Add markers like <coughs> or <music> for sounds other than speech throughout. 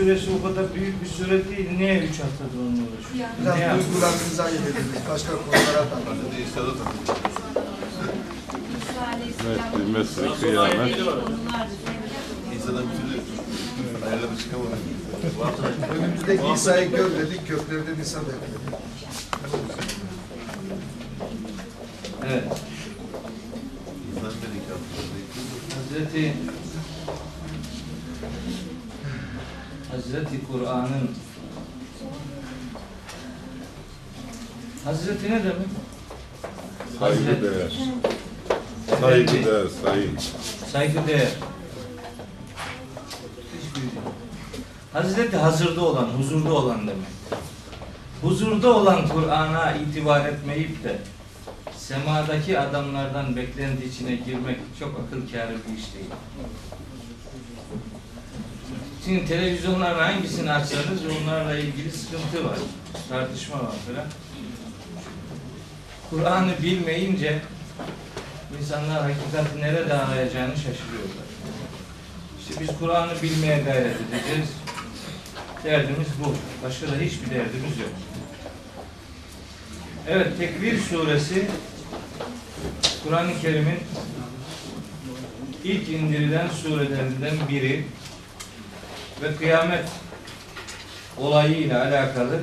Suresi o kadar büyük bir sure değil. Niye üç haftada onunla uğraşıyor? Biraz Ne yaptın? duygularınıza yedirdiniz. Başka konulara takıldınız. Mesle, mesle, kıyamet. İnsanın bir türlü ayarları çıkamadı. Önümüzdeki İsa'yı gör dedik, köklerden İsa dedik. Evet. İnsan dedik aslında. Hazreti Hazreti Kur'an'ın Hazreti ne demek? Saygı değer. Saygı değer, saygı. Saygı değer. Hiçbir şey. Hazreti hazırda olan, huzurda olan demek. Huzurda olan Kur'an'a itibar etmeyip de semadaki adamlardan beklenti içine girmek çok akıl kârı bir iş değil. Şimdi televizyonların hangisini açsanız onlarla ilgili sıkıntı var. Tartışma var falan. Kur'an'ı bilmeyince insanlar hakikati nerede arayacağını şaşırıyorlar. İşte biz Kur'an'ı bilmeye gayret edeceğiz. Derdimiz bu. Başka da hiçbir derdimiz yok. Evet, Tekvir suresi Kur'an-ı Kerim'in ilk indirilen surelerinden biri ve kıyamet olayıyla alakalı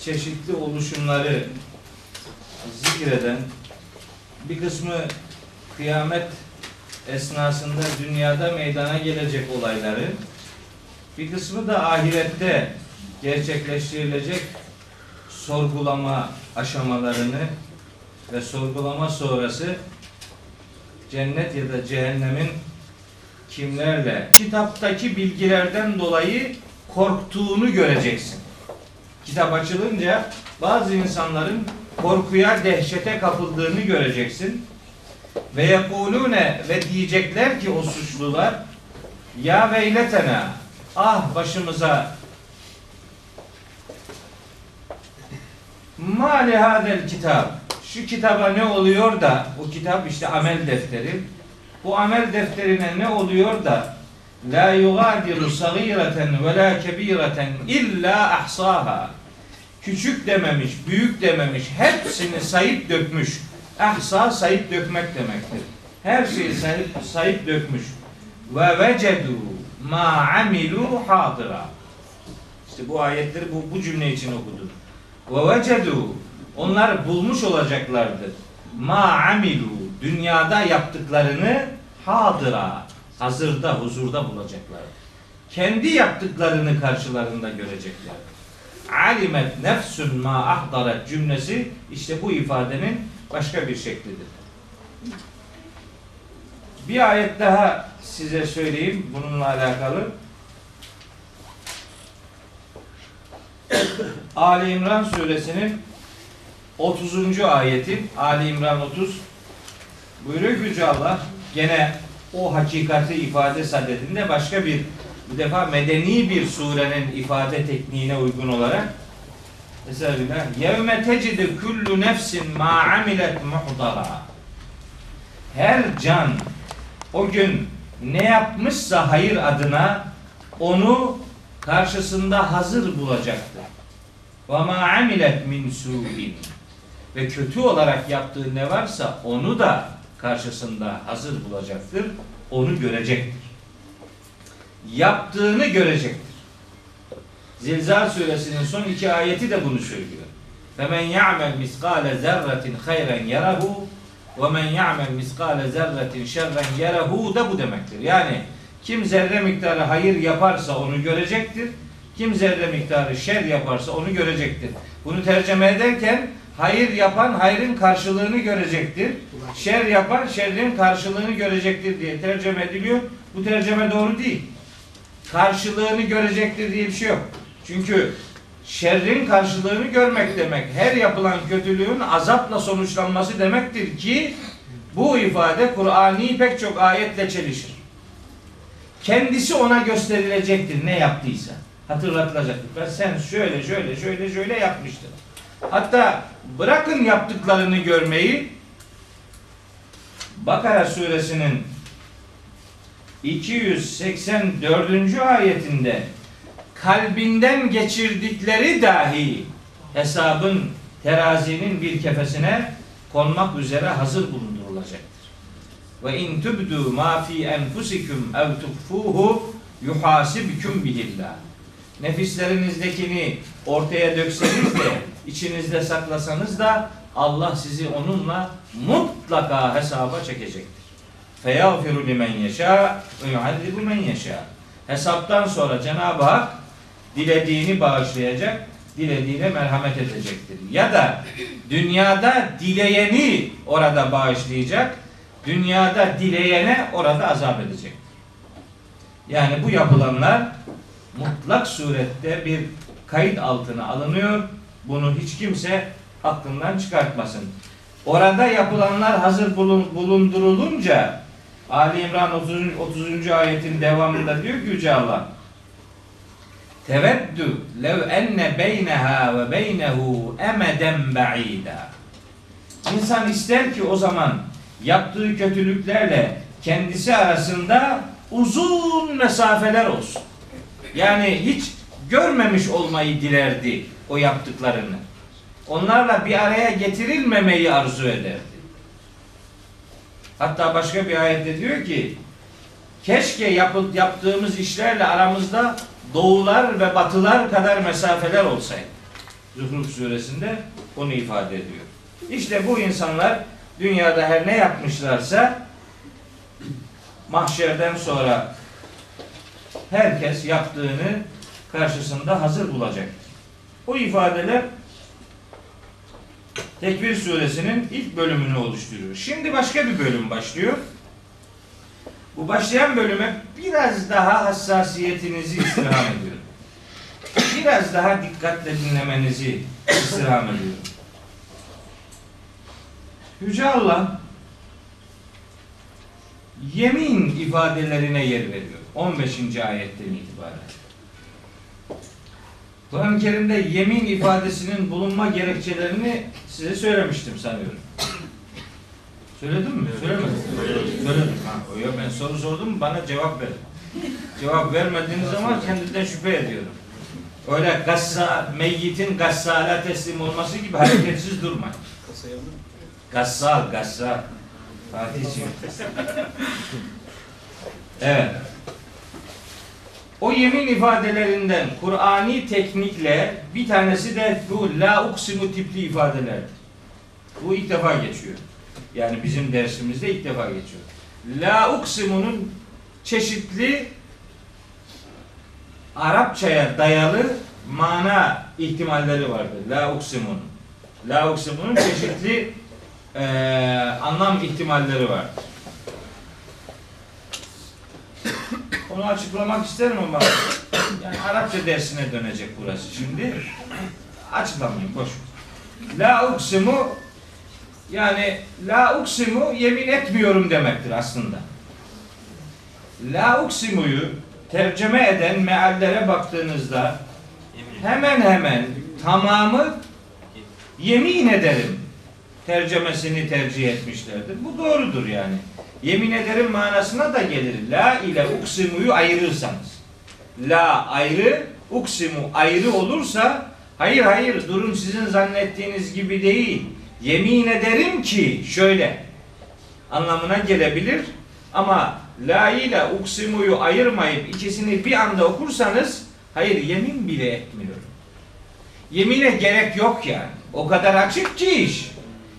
çeşitli oluşumları zikreden bir kısmı kıyamet esnasında dünyada meydana gelecek olayları bir kısmı da ahirette gerçekleştirilecek sorgulama aşamalarını ve sorgulama sonrası cennet ya da cehennemin kimlerle kitaptaki bilgilerden dolayı korktuğunu göreceksin. Kitap açılınca bazı insanların korkuya, dehşete kapıldığını göreceksin. Ve yekulune ve diyecekler ki o suçlular ya veyletena ah başımıza ma li hadel kitap şu kitaba ne oluyor da o kitap işte amel defteri bu amel defterine ne oluyor da la yugadiru sagireten ve la kebireten illa ahsaha küçük dememiş, büyük dememiş, hepsini sayıp dökmüş. Ahsa sayıp dökmek demektir. Her şeyi sayıp, sayıp dökmüş. Ve vecedu ma amilu hadira. İşte bu ayetleri bu, bu cümle için okudum. Ve vecedu onlar bulmuş olacaklardır. Ma amilu dünyada yaptıklarını hadıra hazırda huzurda bulacaklar. Kendi yaptıklarını karşılarında görecekler. Alimet nefsun ma ahdaret cümlesi işte bu ifadenin başka bir şeklidir. Bir ayet daha size söyleyeyim bununla alakalı. <coughs> Ali İmran suresinin 30. ayeti Ali İmran 30 buyuruyor ki Yüce Allah gene o hakikati ifade sadedinde başka bir bu defa medeni bir surenin ifade tekniğine uygun olarak mesela yevme tecidu kullu nefsin ma amilet muhdara her can o gün ne yapmışsa hayır adına onu karşısında hazır bulacaktır. Ve ma amilet min su'in ve kötü olarak yaptığı ne varsa onu da karşısında hazır bulacaktır. Onu görecektir. Yaptığını görecektir. Zilzal suresinin son iki ayeti de bunu söylüyor. فَمَنْ يَعْمَلْ مِسْقَالَ زَرَّةٍ خَيْرًا يَرَهُ وَمَنْ يَعْمَلْ مِسْقَالَ زَرَّةٍ شَرًّا يَرَهُ da bu demektir. Yani kim zerre miktarı hayır yaparsa onu görecektir. Kim zerre miktarı şer yaparsa onu görecektir. Bunu tercüme ederken hayır yapan hayrın karşılığını görecektir. Şer yapan şerrin karşılığını görecektir diye tercüme ediliyor. Bu tercüme doğru değil. Karşılığını görecektir diye bir şey yok. Çünkü şerrin karşılığını görmek demek her yapılan kötülüğün azapla sonuçlanması demektir ki bu ifade Kur'ani pek çok ayetle çelişir. kendisi ona gösterilecektir ne yaptıysa. Hatırlatılacaktır. Ben sen şöyle şöyle şöyle şöyle yapmıştın. Hatta bırakın yaptıklarını görmeyi Bakara suresinin 284. ayetinde kalbinden geçirdikleri dahi hesabın terazinin bir kefesine konmak üzere hazır bulundurulacaktır. Ve in tubdu ma fi enfusikum ev tukfuhu yuhasibkum bihillah. Nefislerinizdekini ortaya dökseniz de içinizde saklasanız da Allah sizi onunla mutlaka hesaba çekecektir. Feyağfiru limen yeşâ ve yuazzibu men yeşâ. Hesaptan sonra Cenab-ı Hak dilediğini bağışlayacak, dilediğine merhamet edecektir. Ya da dünyada dileyeni orada bağışlayacak, dünyada dileyene orada azap edecektir. Yani bu yapılanlar mutlak surette bir kayıt altına alınıyor. Bunu hiç kimse aklından çıkartmasın. Orada yapılanlar hazır bulun- bulundurulunca Ali İmran 30. 30. ayetin devamında diyor ki Yüce Allah Teveddü lev enne beyneha ve beynehu emeden ba'ida İnsan ister ki o zaman yaptığı kötülüklerle kendisi arasında uzun mesafeler olsun. Yani hiç görmemiş olmayı dilerdi o yaptıklarını. Onlarla bir araya getirilmemeyi arzu ederdi. Hatta başka bir ayette diyor ki keşke yapıp yaptığımız işlerle aramızda doğular ve batılar kadar mesafeler olsaydı. Zuhruf suresinde onu ifade ediyor. İşte bu insanlar dünyada her ne yapmışlarsa mahşerden sonra herkes yaptığını karşısında hazır bulacaktır. O ifadeler Tekvir suresinin ilk bölümünü oluşturuyor. Şimdi başka bir bölüm başlıyor. Bu başlayan bölüme biraz daha hassasiyetinizi istirham <laughs> ediyorum. Biraz daha dikkatle dinlemenizi istirham ediyorum. Yüce Allah yemin ifadelerine yer veriyor. 15. ayetten itibaren. Kur'an-ı Kerim'de yemin ifadesinin bulunma gerekçelerini size söylemiştim sanıyorum. Söyledim mi? Söylemedim. Söyledim. Ha, yok ben soru sordum bana cevap ver. Cevap vermediğiniz zaman kendimden şüphe ediyorum. Öyle gassa, meyyitin gassala teslim olması gibi hareketsiz durmayın. Gassal, gassal. Fatih'ciğim. Evet. O yemin ifadelerinden Kur'ani teknikle bir tanesi de bu la uksimu tipli ifadelerdir. Bu ilk defa geçiyor. Yani bizim dersimizde ilk defa geçiyor. La uksimunun çeşitli Arapçaya dayalı mana ihtimalleri vardır. La uksimun. La uksimunun çeşitli eee, anlam ihtimalleri vardır. Onu açıklamak isterim ama yani Arapça dersine dönecek burası şimdi. Açıklamayayım boş. La uksimu yani la uksimu yemin etmiyorum demektir aslında. La uksimuyu tercüme eden meallere baktığınızda hemen hemen tamamı yemin ederim tercümesini tercih etmişlerdir. Bu doğrudur yani. Yemin ederim manasına da gelir. La ile uksimuyu ayırırsanız. La ayrı, uksimu ayrı olursa hayır hayır durum sizin zannettiğiniz gibi değil. Yemin ederim ki şöyle anlamına gelebilir ama la ile uksimuyu ayırmayıp ikisini bir anda okursanız hayır yemin bile etmiyorum. Yemine gerek yok yani. O kadar açık ki iş.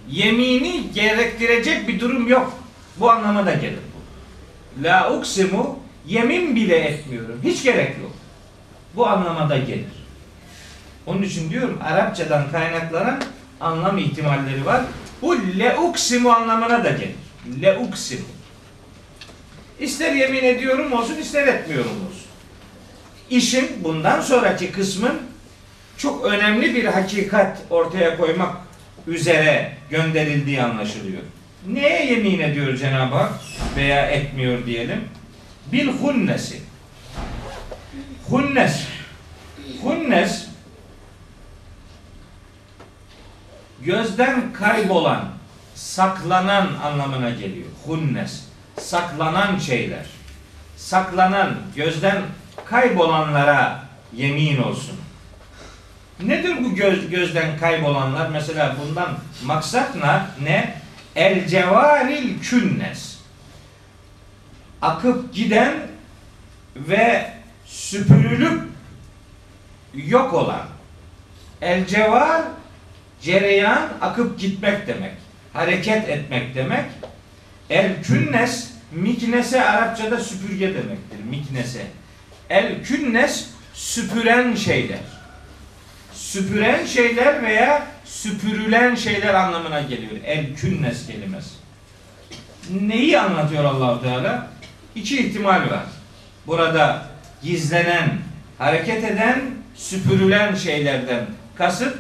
Yemini gerektirecek bir durum yok. Bu anlama da gelir bu. La uksimu yemin bile etmiyorum. Hiç gerek yok. Bu anlamada gelir. Onun için diyorum Arapçadan kaynaklanan anlam ihtimalleri var. Bu le uksimu anlamına da gelir. Le uksimu. İster yemin ediyorum olsun ister etmiyorum olsun. İşin bundan sonraki kısmın çok önemli bir hakikat ortaya koymak üzere gönderildiği anlaşılıyor. Neye yemin ediyor Cenab-ı Hak veya etmiyor diyelim? bil hunnesi. Hunnes. Hunnes gözden kaybolan, saklanan anlamına geliyor. Hunnes. Saklanan şeyler. Saklanan, gözden kaybolanlara yemin olsun. Nedir bu göz, gözden kaybolanlar? Mesela bundan maksat ne? El cevaril künnes. Akıp giden ve süpürülüp yok olan. El cevar cereyan akıp gitmek demek. Hareket etmek demek. El künnes miknese Arapçada süpürge demektir. Miknese. El künnes süpüren şeyler. Süpüren şeyler veya süpürülen şeyler anlamına geliyor. El künnes kelimesi. Neyi anlatıyor Allahu Teala? İki ihtimal var. Burada gizlenen, hareket eden, süpürülen şeylerden kasıt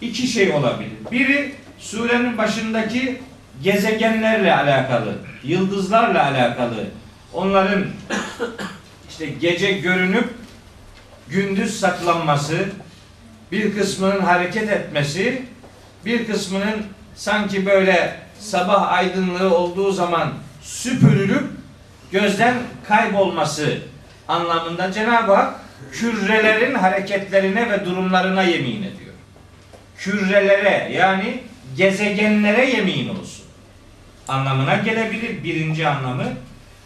iki şey olabilir. Biri surenin başındaki gezegenlerle alakalı, yıldızlarla alakalı. Onların <coughs> işte gece görünüp gündüz saklanması, bir kısmının hareket etmesi, bir kısmının sanki böyle sabah aydınlığı olduğu zaman süpürülüp gözden kaybolması anlamında Cenab-ı Hak kürrelerin hareketlerine ve durumlarına yemin ediyor. Kürrelere yani gezegenlere yemin olsun. Anlamına gelebilir birinci anlamı.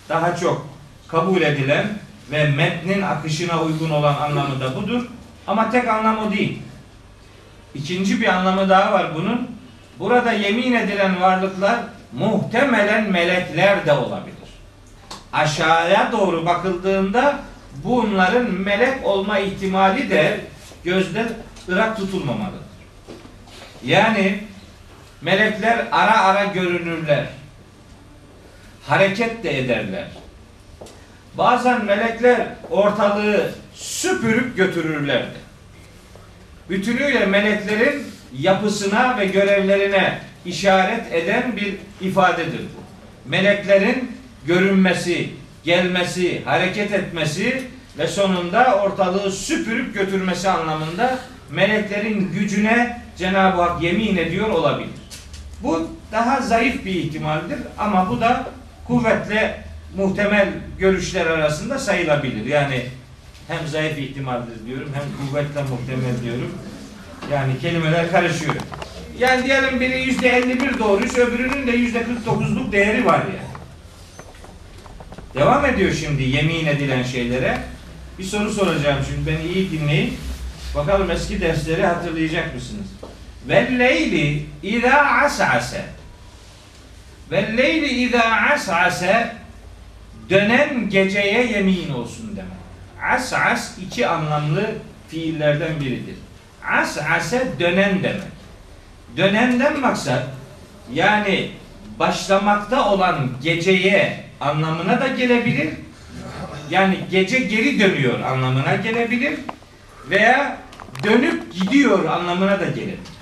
Daha çok kabul edilen ve metnin akışına uygun olan anlamı da budur. Ama tek anlamı değil. İkinci bir anlamı daha var bunun. Burada yemin edilen varlıklar muhtemelen melekler de olabilir. Aşağıya doğru bakıldığında bunların melek olma ihtimali de gözden ırak tutulmamalıdır. Yani melekler ara ara görünürler. Hareket de ederler. Bazen melekler ortalığı süpürüp götürürlerdi. Bütünüyle meleklerin yapısına ve görevlerine işaret eden bir ifadedir bu. Meleklerin görünmesi, gelmesi, hareket etmesi ve sonunda ortalığı süpürüp götürmesi anlamında meleklerin gücüne Cenab-ı Hak yemin ediyor olabilir. Bu daha zayıf bir ihtimaldir ama bu da kuvvetle muhtemel görüşler arasında sayılabilir. Yani hem zayıf ihtimaldir diyorum hem kuvvetle muhtemel diyorum. Yani kelimeler karışıyor. Yani diyelim biri yüzde 51 doğruysa öbürünün de yüzde 49'luk değeri var yani. Devam ediyor şimdi yemin edilen şeylere. Bir soru soracağım şimdi beni iyi dinleyin. Bakalım eski dersleri hatırlayacak mısınız? Ve leyli izâ as'ase Ve leyli izâ as'ase dönen geceye yemin olsun demek. As'as iki anlamlı fiillerden biridir. As'ase dönen demek. Dönenden maksat yani başlamakta olan geceye anlamına da gelebilir. Yani gece geri dönüyor anlamına gelebilir veya dönüp gidiyor anlamına da gelebilir.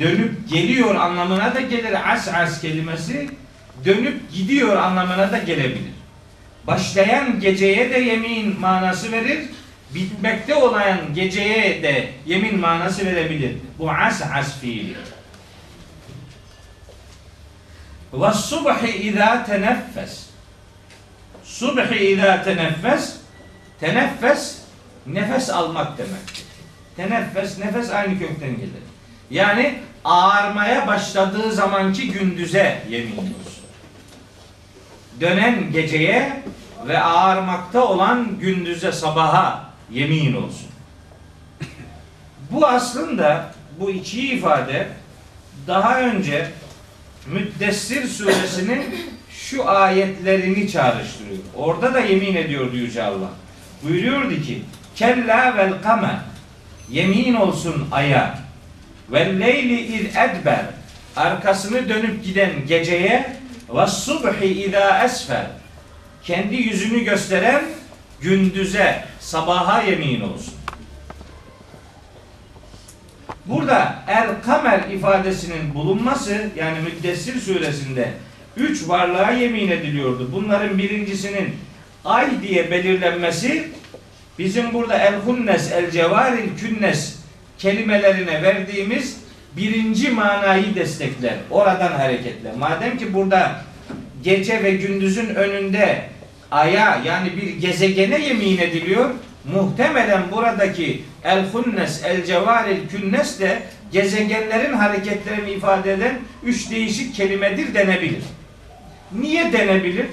Dönüp geliyor anlamına da gelir as as kelimesi dönüp gidiyor anlamına da gelebilir. Başlayan geceye de yemin manası verir. Bitmekte olan geceye de yemin manası verebilir. Bu as as fiili. Ve subhi izâ teneffes. Subhi izâ teneffes. Teneffes nefes almak demektir. Teneffes nefes aynı kökten gelir. Yani ağarmaya başladığı zamanki gündüze yemin olsun. Dönen geceye ve ağarmakta olan gündüze sabaha yemin olsun. Bu aslında bu iki ifade daha önce Müddessir suresinin şu ayetlerini çağrıştırıyor. Orada da yemin ediyordu Yüce Allah. Buyuruyordu ki Kella vel kamer Yemin olsun aya Ve leyli iz edber Arkasını dönüp giden geceye Ve subhi izâ esfer Kendi yüzünü gösteren gündüze, sabaha yemin olsun. Burada el kamer ifadesinin bulunması yani Müddessir suresinde üç varlığa yemin ediliyordu. Bunların birincisinin ay diye belirlenmesi bizim burada el hunnes el cevaril künnes kelimelerine verdiğimiz birinci manayı destekler. Oradan hareketle. Madem ki burada gece ve gündüzün önünde aya yani bir gezegene yemin ediliyor. Muhtemelen buradaki el hunnes el cevaril künnes de gezegenlerin hareketlerini ifade eden üç değişik kelimedir denebilir. Niye denebilir?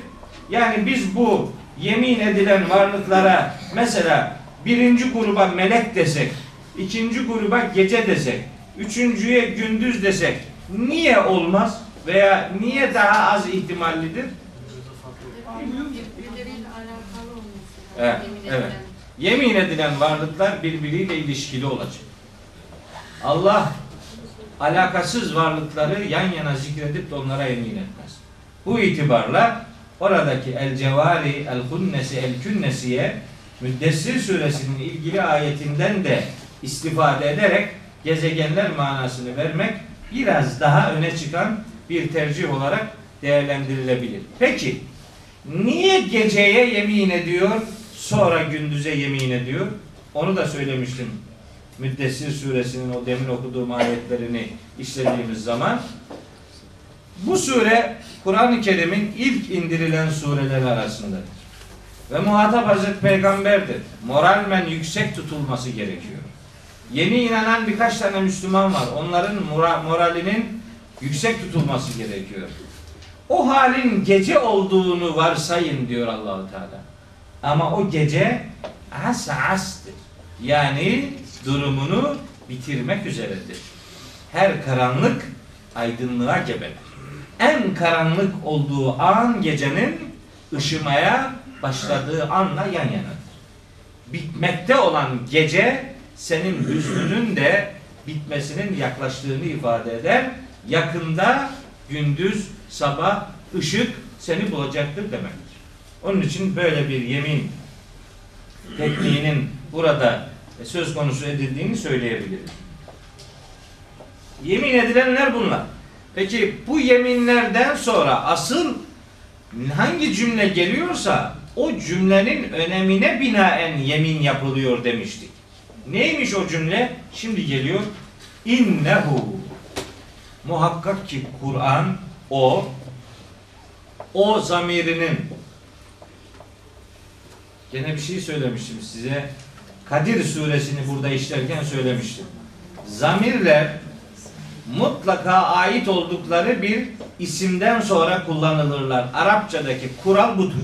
Yani biz bu yemin edilen varlıklara mesela birinci gruba melek desek, ikinci gruba gece desek, üçüncüye gündüz desek niye olmaz veya niye daha az ihtimallidir? Evet, evet. Yemin edilen varlıklar birbiriyle ilişkili olacak. Allah alakasız varlıkları yan yana zikredip de onlara yemin etmez. Bu itibarla oradaki el cevari, el hunnesi, el künnesiye Müddessir suresinin ilgili ayetinden de istifade ederek gezegenler manasını vermek biraz daha öne çıkan bir tercih olarak değerlendirilebilir. Peki niye geceye yemin ediyor sonra gündüze yemin ediyor? Onu da söylemiştim. Müddessir suresinin o demin okuduğum ayetlerini işlediğimiz zaman bu sure Kur'an-ı Kerim'in ilk indirilen sureleri arasındadır. Ve muhatap Hazreti Peygamber'dir. Moralmen yüksek tutulması gerekiyor. Yeni inanan birkaç tane Müslüman var. Onların mora- moralinin yüksek tutulması gerekiyor. O halin gece olduğunu varsayın diyor Allahu Teala. Ama o gece as astır. Yani durumunu bitirmek üzeredir. Her karanlık aydınlığa gebedir. En karanlık olduğu an gecenin ışımaya başladığı anla yan yanadır. Bitmekte olan gece senin hüznünün de bitmesinin yaklaştığını ifade eder. Yakında gündüz, sabah, ışık seni bulacaktır demektir. Onun için böyle bir yemin tekniğinin burada söz konusu edildiğini söyleyebiliriz. Yemin edilenler bunlar. Peki bu yeminlerden sonra asıl hangi cümle geliyorsa o cümlenin önemine binaen yemin yapılıyor demiştik. Neymiş o cümle? Şimdi geliyor. İnnehu muhakkak ki Kur'an o o zamirinin gene bir şey söylemiştim size. Kadir suresini burada işlerken söylemiştim. Zamirler mutlaka ait oldukları bir isimden sonra kullanılırlar. Arapçadaki kural budur.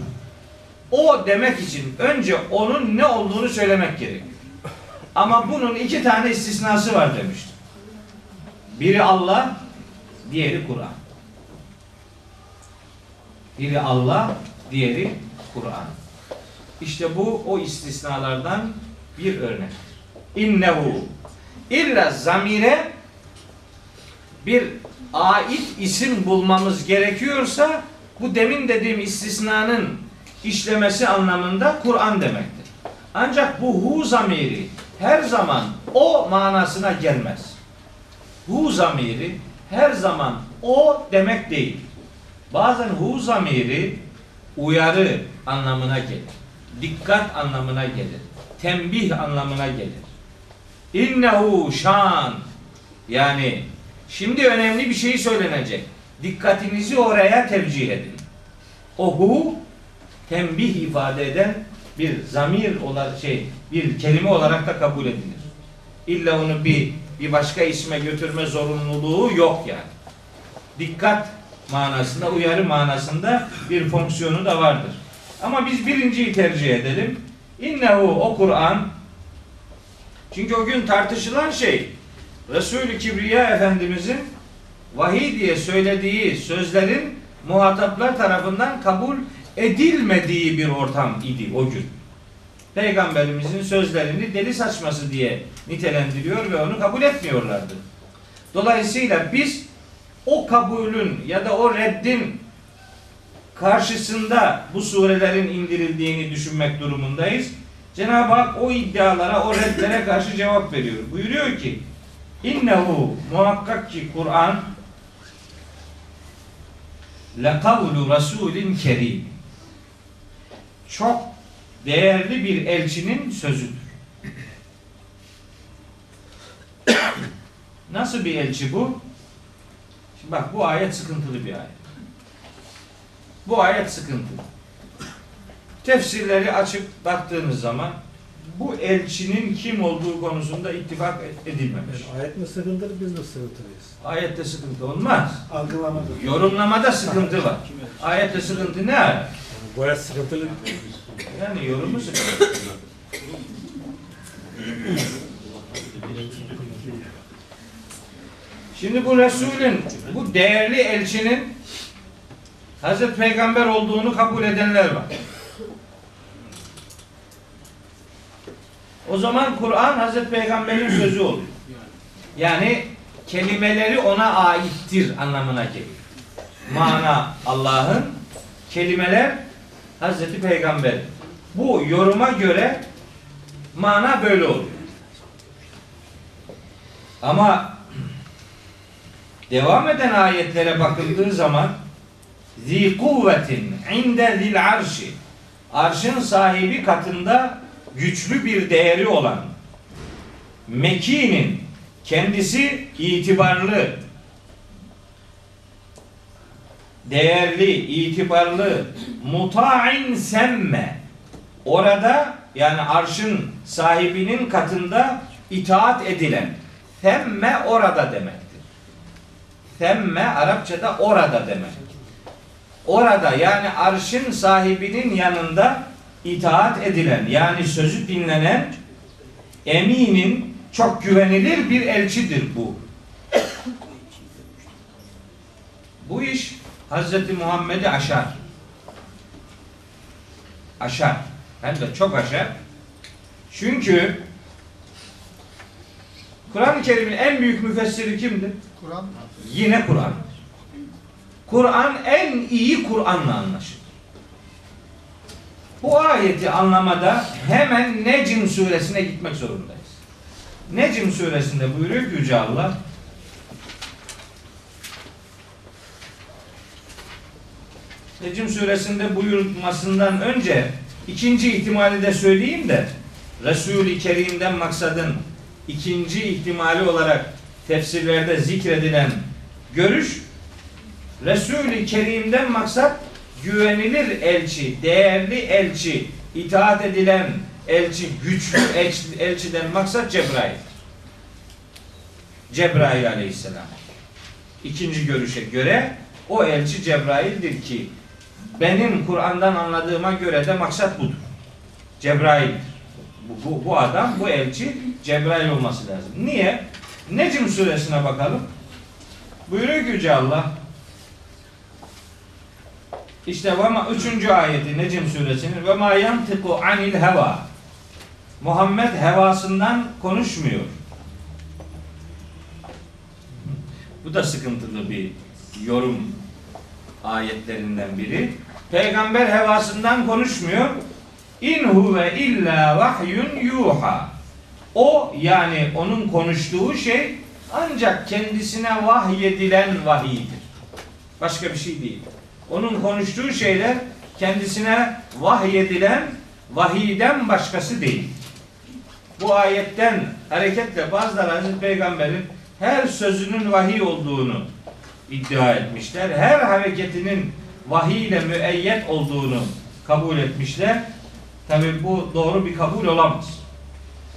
O demek için önce onun ne olduğunu söylemek gerekiyor. Ama bunun iki tane istisnası var demiştim. Biri Allah, diğeri Kur'an. Biri Allah, diğeri Kur'an. İşte bu o istisnalardan bir örnek. İnnehu illa zamire bir ait isim bulmamız gerekiyorsa bu demin dediğim istisnanın işlemesi anlamında Kur'an demektir. Ancak bu hu zamiri her zaman o manasına gelmez. Hu zamiri her zaman o demek değil. Bazen hu zamiri uyarı anlamına gelir. Dikkat anlamına gelir. Tembih anlamına gelir. İnnehu şan yani şimdi önemli bir şey söylenecek. Dikkatinizi oraya tevcih edin. O hu tembih ifade eden bir zamir olarak şey bir kelime olarak da kabul edilir. İlla onu bir bir başka isme götürme zorunluluğu yok yani. Dikkat manasında, uyarı manasında bir fonksiyonu da vardır. Ama biz birinciyi tercih edelim. İnnehu o Kur'an çünkü o gün tartışılan şey Resulü Kibriya Efendimizin vahiy diye söylediği sözlerin muhataplar tarafından kabul edilmediği bir ortam idi o gün. Peygamberimizin sözlerini deli saçması diye nitelendiriyor ve onu kabul etmiyorlardı. Dolayısıyla biz o kabulün ya da o reddin karşısında bu surelerin indirildiğini düşünmek durumundayız. Cenab-ı Hak o iddialara, o reddlere karşı cevap veriyor. Buyuruyor ki İnnehu muhakkak ki Kur'an lekavlu rasulin kerim çok değerli bir elçinin sözüdür. Nasıl bir elçi bu? Şimdi bak bu ayet sıkıntılı bir ayet. Bu ayet sıkıntılı. Tefsirleri açıp baktığınız zaman bu elçinin kim olduğu konusunda ittifak edilmemiş. Ayet mi sıkıntılı biz mi sıkıntılıyız? Ayette sıkıntı olmaz. Algılamadı. Yorumlamada sıkıntı var. Ayette sıkıntı ne? ara? Bu ayet sıkıntılı. Yani yorumu. Şimdi bu Resulün, bu değerli elçinin Hazreti Peygamber olduğunu kabul edenler var. O zaman Kur'an Hazreti Peygamber'in sözü oluyor. Yani kelimeleri ona aittir anlamına geliyor. Mana Allah'ın, kelimeler Hazreti Peygamber. Bu yoruma göre mana böyle oluyor. Ama devam eden ayetlere bakıldığı zaman zi kuvvetin inde zil arşi arşın sahibi katında güçlü bir değeri olan mekinin kendisi itibarlı değerli, itibarlı, muta'in semme. Orada yani arşın sahibinin katında itaat edilen. Semme orada demektir. Semme Arapçada orada demek. Orada yani arşın sahibinin yanında itaat edilen yani sözü dinlenen eminin çok güvenilir bir elçidir bu. Bu iş Hazreti Muhammed'i aşar. Aşar. Hem de çok aşar. Çünkü Kur'an-ı Kerim'in en büyük müfessiri kimdir? Kur'an Yine Kur'an. Kur'an en iyi Kur'an'la anlaşılır. Bu ayeti anlamada hemen Necm suresine gitmek zorundayız. Necm suresinde buyuruyor ki Yüce Allah Necm suresinde buyurmasından önce ikinci ihtimali de söyleyeyim de Resul-i Kerim'den maksadın ikinci ihtimali olarak tefsirlerde zikredilen görüş Resul-i Kerim'den maksat güvenilir elçi, değerli elçi, itaat edilen elçi, güçlü elçi, elçiden maksat Cebrail. Cebrail aleyhisselam. İkinci görüşe göre o elçi Cebrail'dir ki benim Kur'an'dan anladığıma göre de maksat budur. Cebrail'dir. Bu, bu, bu adam, bu elçi Cebrail olması lazım. Niye? Necm suresine bakalım. Buyuruyor ki Yüce Allah işte ve ma üçüncü ayeti Necm suresinin ve ma yantiku anil heva Muhammed hevasından konuşmuyor. Bu da sıkıntılı bir yorum ayetlerinden biri. Peygamber hevasından konuşmuyor. İn huve illa vahyun yuha. O yani onun konuştuğu şey ancak kendisine vahyedilen vahiydir. Başka bir şey değil. Onun konuştuğu şeyler kendisine vahyedilen vahiyden başkası değil. Bu ayetten hareketle bazıları Hazreti Peygamber'in her sözünün vahiy olduğunu iddia etmişler. Her hareketinin vahiy ile müeyyet olduğunu kabul etmişler. Tabi bu doğru bir kabul olamaz.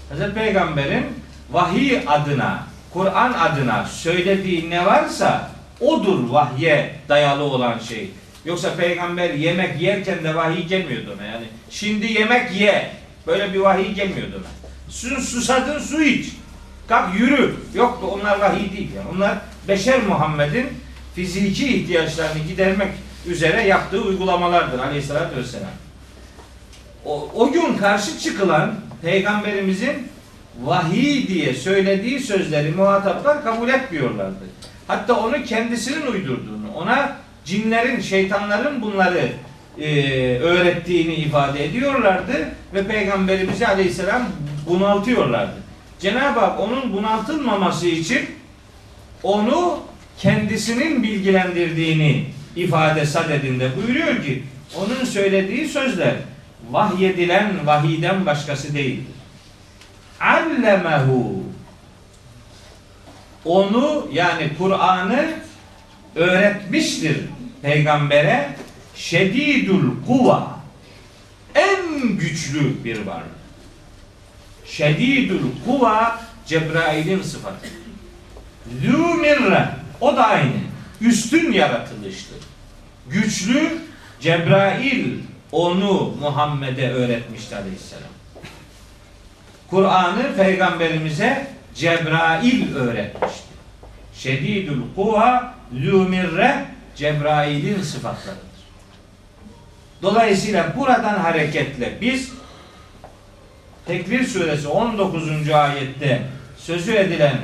Hazreti Peygamber'in vahiy adına, Kur'an adına söylediği ne varsa odur vahye dayalı olan şey. Yoksa peygamber yemek yerken de vahiy gelmiyordu ona yani. Şimdi yemek ye. Böyle bir vahiy gelmiyordu ona. Su, susadın su iç. Kalk yürü. Yok onlar vahiy değil. Yani. Onlar beşer Muhammed'in fiziki ihtiyaçlarını gidermek üzere yaptığı uygulamalardır aleyhissalatü vesselam. O, o gün karşı çıkılan peygamberimizin vahiy diye söylediği sözleri muhataplar kabul etmiyorlardı. Hatta onu kendisinin uydurduğunu, ona cinlerin, şeytanların bunları e, öğrettiğini ifade ediyorlardı ve Peygamberimizi Aleyhisselam bunaltıyorlardı. Cenab-ı Hak onun bunaltılmaması için onu kendisinin bilgilendirdiğini ifade sadedinde buyuruyor ki onun söylediği sözler vahyedilen vahiden başkası değildir. Allemehu onu yani Kur'an'ı öğretmiştir peygambere şedidul kuva en güçlü bir varlık. Şedidul kuva Cebrail'in sıfatı. Zümirre o da aynı. Üstün yaratılıştır. Güçlü Cebrail onu Muhammed'e öğretmişti aleyhisselam. Kur'an'ı peygamberimize Cebrail öğretmişti. Şedidül kuva zümirre Cebrail'in sıfatlarıdır. Dolayısıyla buradan hareketle biz Tekvir suresi 19. ayette sözü edilen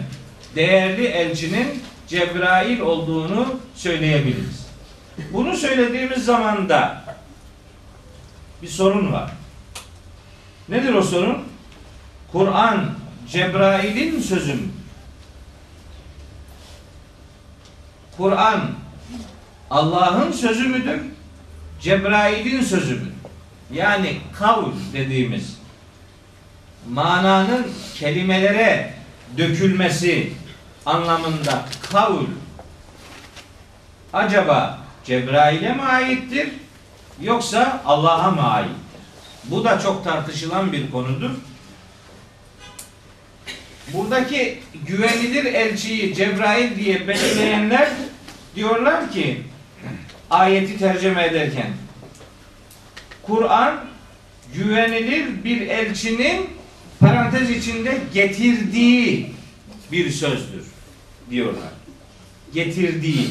değerli elçinin Cebrail olduğunu söyleyebiliriz. Bunu söylediğimiz zaman da bir sorun var. Nedir o sorun? Kur'an Cebrail'in sözü mü? Kur'an Allah'ın sözü müdür? Cebrail'in sözü müdür? Yani kavl dediğimiz mananın kelimelere dökülmesi anlamında kavl acaba Cebrail'e mi aittir yoksa Allah'a mı aittir? Bu da çok tartışılan bir konudur. Buradaki güvenilir elçiyi Cebrail diye belirleyenler diyorlar ki ayeti tercüme ederken Kur'an güvenilir bir elçinin parantez içinde getirdiği bir sözdür diyorlar. Getirdiği.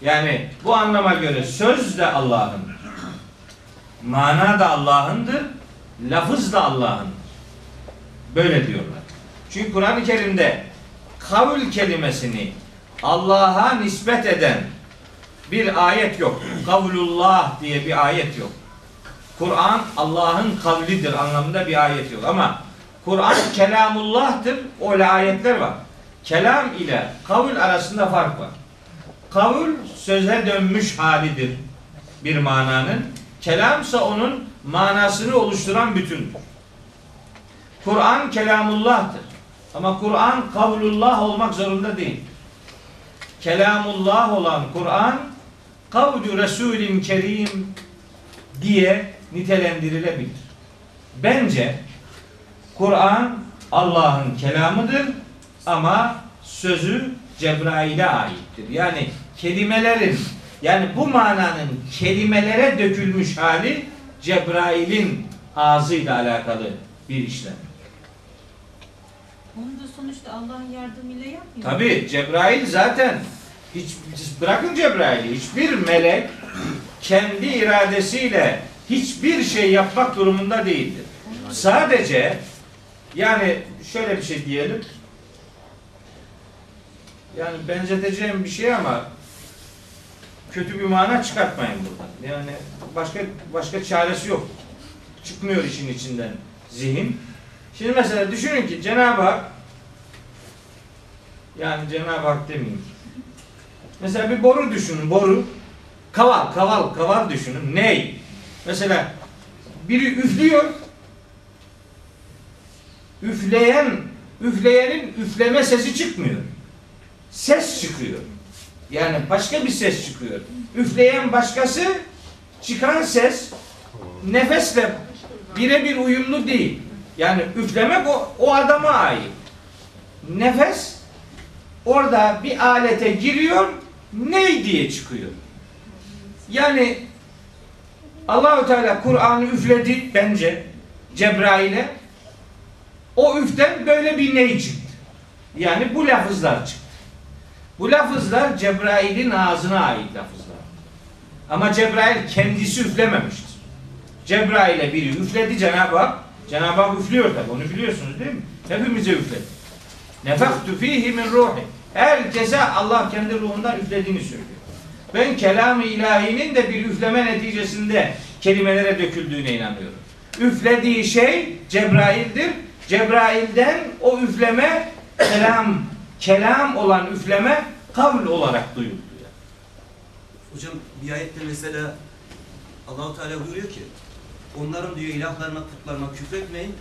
Yani bu anlama göre söz de Allah'ın. Mana da Allah'ındır. Lafız da Allah'ındır. Böyle diyorlar. Çünkü Kur'an-ı Kerim'de kavl kelimesini Allah'a nispet eden bir ayet yok. Kavlullah diye bir ayet yok. Kur'an Allah'ın kavlidir anlamında bir ayet yok. Ama Kur'an kelamullah'tır. Öyle ayetler var. Kelam ile kavl arasında fark var. Kavl söze dönmüş halidir bir mananın. Kelamsa onun manasını oluşturan bütündür. Kur'an kelamullah'tır. Ama Kur'an kavlullah olmak zorunda değil. Kelamullah olan Kur'an kavlu Resulin Kerim diye nitelendirilebilir. Bence Kur'an Allah'ın kelamıdır ama sözü Cebrail'e aittir. Yani kelimelerin yani bu mananın kelimelere dökülmüş hali Cebrail'in ağzıyla alakalı bir işlem. Onu da sonuçta Allah'ın yardımıyla yapmıyor. Tabi Cebrail zaten hiç bırakın Cebrail'i hiçbir melek kendi iradesiyle hiçbir şey yapmak durumunda değildir. Sadece yani şöyle bir şey diyelim. Yani benzeteceğim bir şey ama kötü bir mana çıkartmayın buradan. Yani başka başka çaresi yok. Çıkmıyor işin içinden zihin. Şimdi mesela düşünün ki Cenab-ı Hak yani Cenab-ı Hak demeyeyim. Mesela bir boru düşünün, boru. Kaval, kaval, kaval düşünün. Ney? Mesela biri üflüyor. Üfleyen, üfleyenin üfleme sesi çıkmıyor. Ses çıkıyor. Yani başka bir ses çıkıyor. Üfleyen başkası, çıkan ses nefesle birebir uyumlu değil. Yani üflemek o, o adama ait. Nefes orada bir alete giriyor, ney diye çıkıyor. Yani Allahu Teala Kur'an'ı üfledi bence Cebrail'e. O üften böyle bir ney çıktı. Yani bu lafızlar çıktı. Bu lafızlar Cebrail'in ağzına ait lafızlar. Ama Cebrail kendisi üflememiştir. Cebrail'e biri üfledi Cenab-ı Hak. Cenab-ı Hak üflüyor tabi onu biliyorsunuz değil mi? Hepimize üfledi. Nefaktu fihi min ruhi. Herkese Allah kendi ruhundan üflediğini söylüyor. Ben kelam-ı ilahinin de bir üfleme neticesinde kelimelere döküldüğüne inanıyorum. Üflediği şey Cebrail'dir. Cebrail'den o üfleme kelam, kelam olan üfleme kavl olarak duyuldu. Hocam bir ayette mesela Allahu Teala buyuruyor ki onların diyor ilahlarına, putlarına küfretmeyin.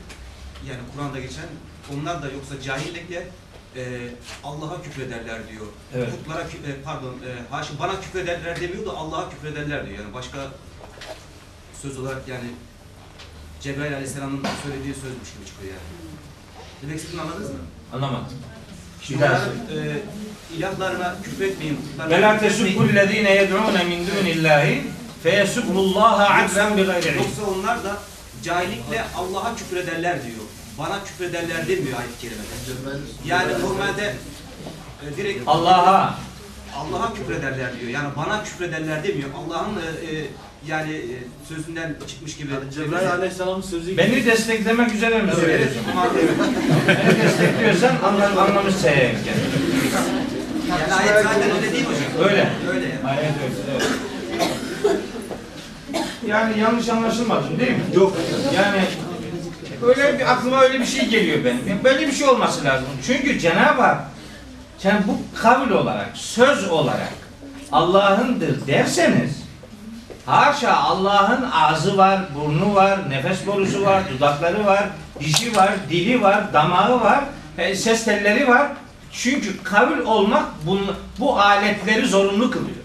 Yani Kur'an'da geçen onlar da yoksa cahillikle e, Allah'a küfrederler diyor. Evet. Putlara e, pardon e, haşa bana küfrederler demiyor da Allah'a küfrederler diyor. Yani başka söz olarak yani Cebrail Aleyhisselam'ın söylediği sözmüş gibi çıkıyor yani. Demek istediğimi anladınız mı? Anlamadım. Onların e, ilahlarına küfretmeyin, Ve la tesubbü'llezîne yed'ûne min dûnillâhi feyesubbullâhe adven bi gayri. Yoksa onlar da cahillikle Allah'a küfrederler diyor. Bana küfrederler demiyor ayet-i kerimede. Yani normalde e, direkt Allah'a Allah'a küfrederler diyor. Yani bana küfrederler demiyor. Allah'ın e, e, yani e, sözünden çıkmış gibi. Cebrail Aleyhisselam'ın sözü beni desteklemek üzere mi Evet, söylüyorsun? Beni destekliyorsan anlam anlamış kendini. Yani ayet zaten öyle değil hocam. Öyle. Öyle yani. Ayet öyle. evet. Yani yanlış anlaşılmadın değil mi? Yok. Yani öyle bir aklıma öyle bir şey geliyor benim. Yani Böyle bir şey olması lazım. Çünkü Cenab-ı Hak yani bu kavil olarak, söz olarak Allah'ındır derseniz haşa Allah'ın ağzı var, burnu var, nefes borusu var, dudakları var, dişi var, dili var, damağı var, e, ses telleri var. Çünkü kavil olmak bu, bu aletleri zorunlu kılıyor.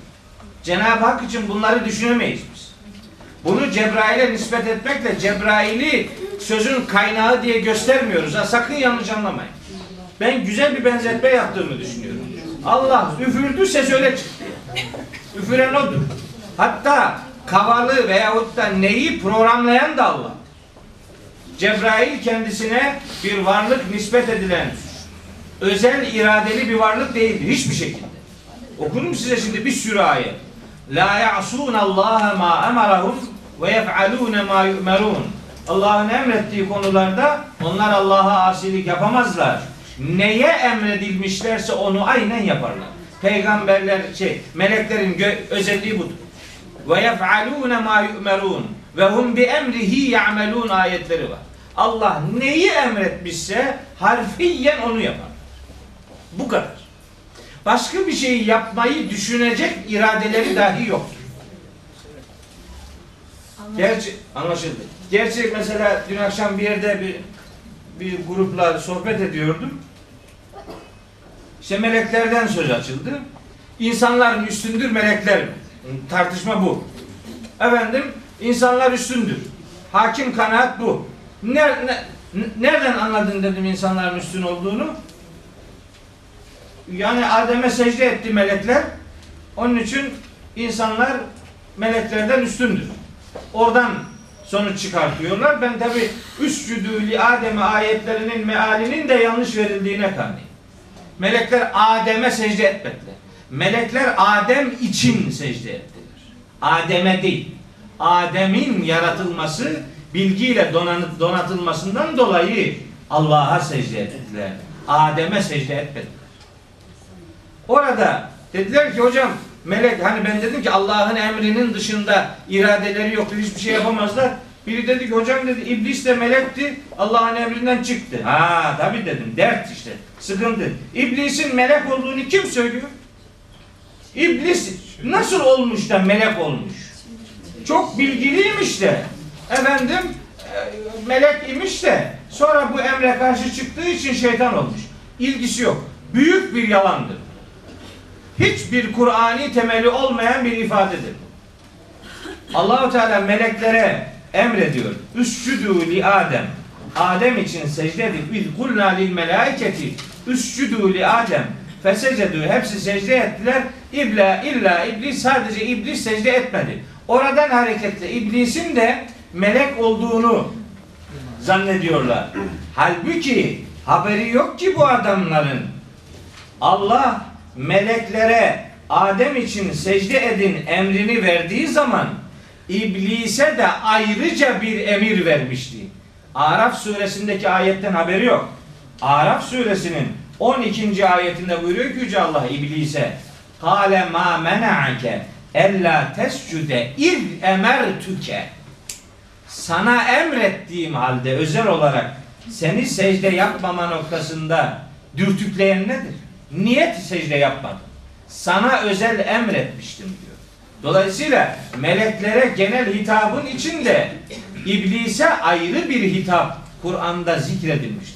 Cenab-ı Hak için bunları düşünemeyiz biz. Bunu Cebrail'e nispet etmekle Cebrail'i sözün kaynağı diye göstermiyoruz. Ha, sakın yanlış anlamayın. Ben güzel bir benzetme yaptığımı düşünüyorum. Allah üfürdü ses öyle çıktı. Üfüren odur. Hatta kavalı veyahut da neyi programlayan da Allah. Cebrail kendisine bir varlık nispet edilen özel iradeli bir varlık değildi hiçbir şekilde. Okurum size şimdi bir sürü ayet. La ya'sun Allah ma emarahum ve yef'alun ma yu'merun. Allah'ın emrettiği konularda onlar Allah'a asilik yapamazlar. Neye emredilmişlerse onu aynen yaparlar. Peygamberler şey meleklerin gö- özelliği budur. Ve yef'alun ma yu'merun ve hum bi emrihi ya'melun ayetleri var. Allah neyi emretmişse harfiyen onu yapar. Bu kadar başka bir şeyi yapmayı düşünecek iradeleri dahi yoktur. Gerçi anlaşıldı. Gerçi mesela dün akşam bir yerde bir bir grupla sohbet ediyordum. İşte meleklerden söz açıldı. İnsanların üstündür melekler mi? Tartışma bu. Efendim insanlar üstündür. Hakim kanaat bu. Ner- ne- nereden anladın dedim insanların üstün olduğunu? Yani Adem'e secde etti melekler. Onun için insanlar meleklerden üstündür. Oradan sonuç çıkartıyorlar. Ben tabi üscüdü li Adem'e ayetlerinin mealinin de yanlış verildiğine kanıyım. Melekler Adem'e secde etmediler. Melekler Adem için secde ettiler. Adem'e değil. Adem'in yaratılması bilgiyle donanıp donatılmasından dolayı Allah'a secde ettiler. Adem'e secde etmediler. Orada dediler ki hocam melek hani ben dedim ki Allah'ın emrinin dışında iradeleri yoktur hiçbir şey yapamazlar. Biri dedi ki hocam dedi iblis de melekti Allah'ın emrinden çıktı. Ha tabi dedim dert işte sıkıntı. İblisin melek olduğunu kim söylüyor? İblis nasıl olmuş da melek olmuş? Çok bilgiliymiş de efendim e, melek imiş de sonra bu emre karşı çıktığı için şeytan olmuş. İlgisi yok. Büyük bir yalandır hiçbir Kur'ani temeli olmayan bir ifadedir. Allahu Teala meleklere emrediyor. Üscüdü li Adem. Adem için secde edin. İz kulna lil melaiketi üscüdü li Adem. Fesecedü. Hepsi secde ettiler. İbla illa iblis sadece iblis secde etmedi. Oradan hareketle iblisin de melek olduğunu zannediyorlar. Halbuki haberi yok ki bu adamların. Allah meleklere Adem için secde edin emrini verdiği zaman iblise de ayrıca bir emir vermişti. Araf suresindeki ayetten haberi yok. Araf suresinin 12. ayetinde buyuruyor ki Yüce Allah iblise Kale ma mena'ake ella tescude iz emertüke sana emrettiğim halde özel olarak seni secde yapmama noktasında dürtükleyen nedir? Niyet secde yapmadın. Sana özel emretmiştim diyor. Dolayısıyla meleklere genel hitabın içinde İblise ayrı bir hitap Kur'an'da zikredilmiştir.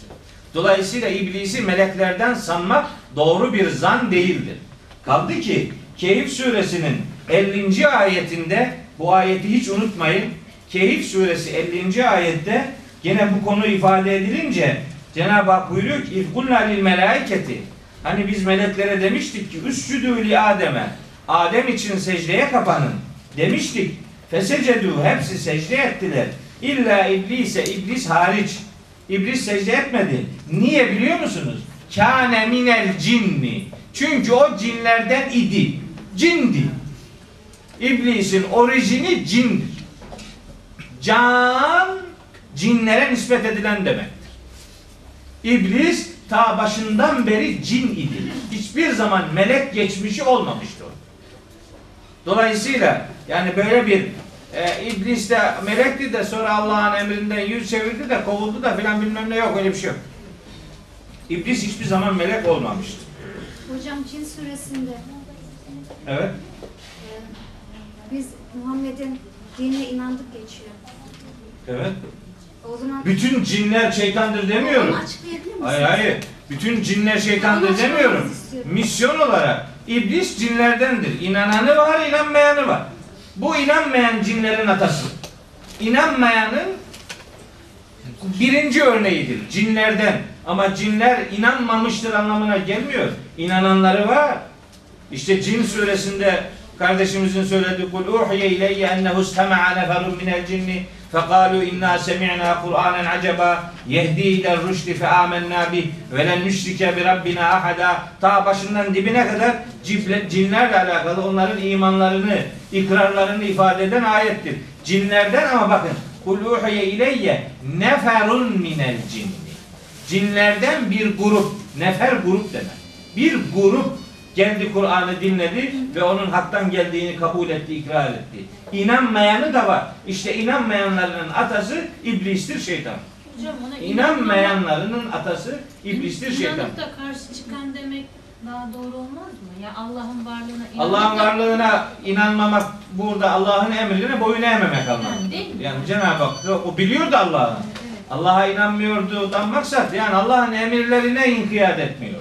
Dolayısıyla iblisi meleklerden sanmak doğru bir zan değildir. Kaldı ki Kehif suresinin 50. ayetinde bu ayeti hiç unutmayın. Kehif suresi 50. ayette gene bu konu ifade edilince Cenab-ı Hak buyuruyor ki İzkulna lil melaiketi Hani biz meleklere demiştik ki üscüdü li Adem'e Adem için secdeye kapanın demiştik. Fesecedü hepsi secde ettiler. İlla iblise iblis hariç. İblis secde etmedi. Niye biliyor musunuz? Kâne minel cinni. Çünkü o cinlerden idi. Cindi. İblisin orijini cindir. Can cinlere nispet edilen demektir. İblis ta başından beri cin idi. Hiçbir zaman melek geçmişi olmamıştı o. Dolayısıyla yani böyle bir e, iblis de melekti de sonra Allah'ın emrinden yüz çevirdi de kovuldu da filan bilmem ne yok öyle bir şey yok. İblis hiçbir zaman melek olmamıştı. Hocam Cin suresinde Evet. e, biz Muhammed'in dinine inandık geçiyor. Evet. O zaman Bütün cinler şeytandır demiyorum. Onu açıklayabilir misiniz? Hayır hayır. Bütün cinler şeytandır demiyorum. Misyon olarak iblis cinlerdendir. İnananı var, inanmayanı var. Bu inanmayan cinlerin atası. İnanmayanın birinci örneğidir. Cinlerden. Ama cinler inanmamıştır anlamına gelmiyor. İnananları var. İşte Cin suresinde kardeşimizin söylediği kul uhiye ileyye ennehu istema'a neferun minel cinni Kur'anen acaba yehdi ile rüşdi fe amennâ bih ve len nüşrike bi rabbina ahada ta başından dibine kadar cinlerle alakalı onların imanlarını, ikrarlarını ifade eden ayettir. Cinlerden ama bakın kul uhiye ileyye neferun minel cinni cinlerden bir grup, nefer grup demek. Bir grup geldi Kur'an'ı dinledi ve onun haktan geldiğini kabul etti, ikrar etti. İnanmayanı da var. İşte inanmayanların atası iblistir şeytan. Hocam ona İnanmayanlarının atası iblistir şeytan. İnanıp da karşı çıkan demek daha doğru olmaz mı? Ya Allah'ın varlığına Allah'ın varlığına inanmamak burada Allah'ın emrine boyun eğmemek anlamında. Yani değil mi? Yani Cenab-ı Hak o biliyordu Allah'ı. Allah'a inanmıyordu dan maksat yani Allah'ın emirlerine inkiyat etmiyor.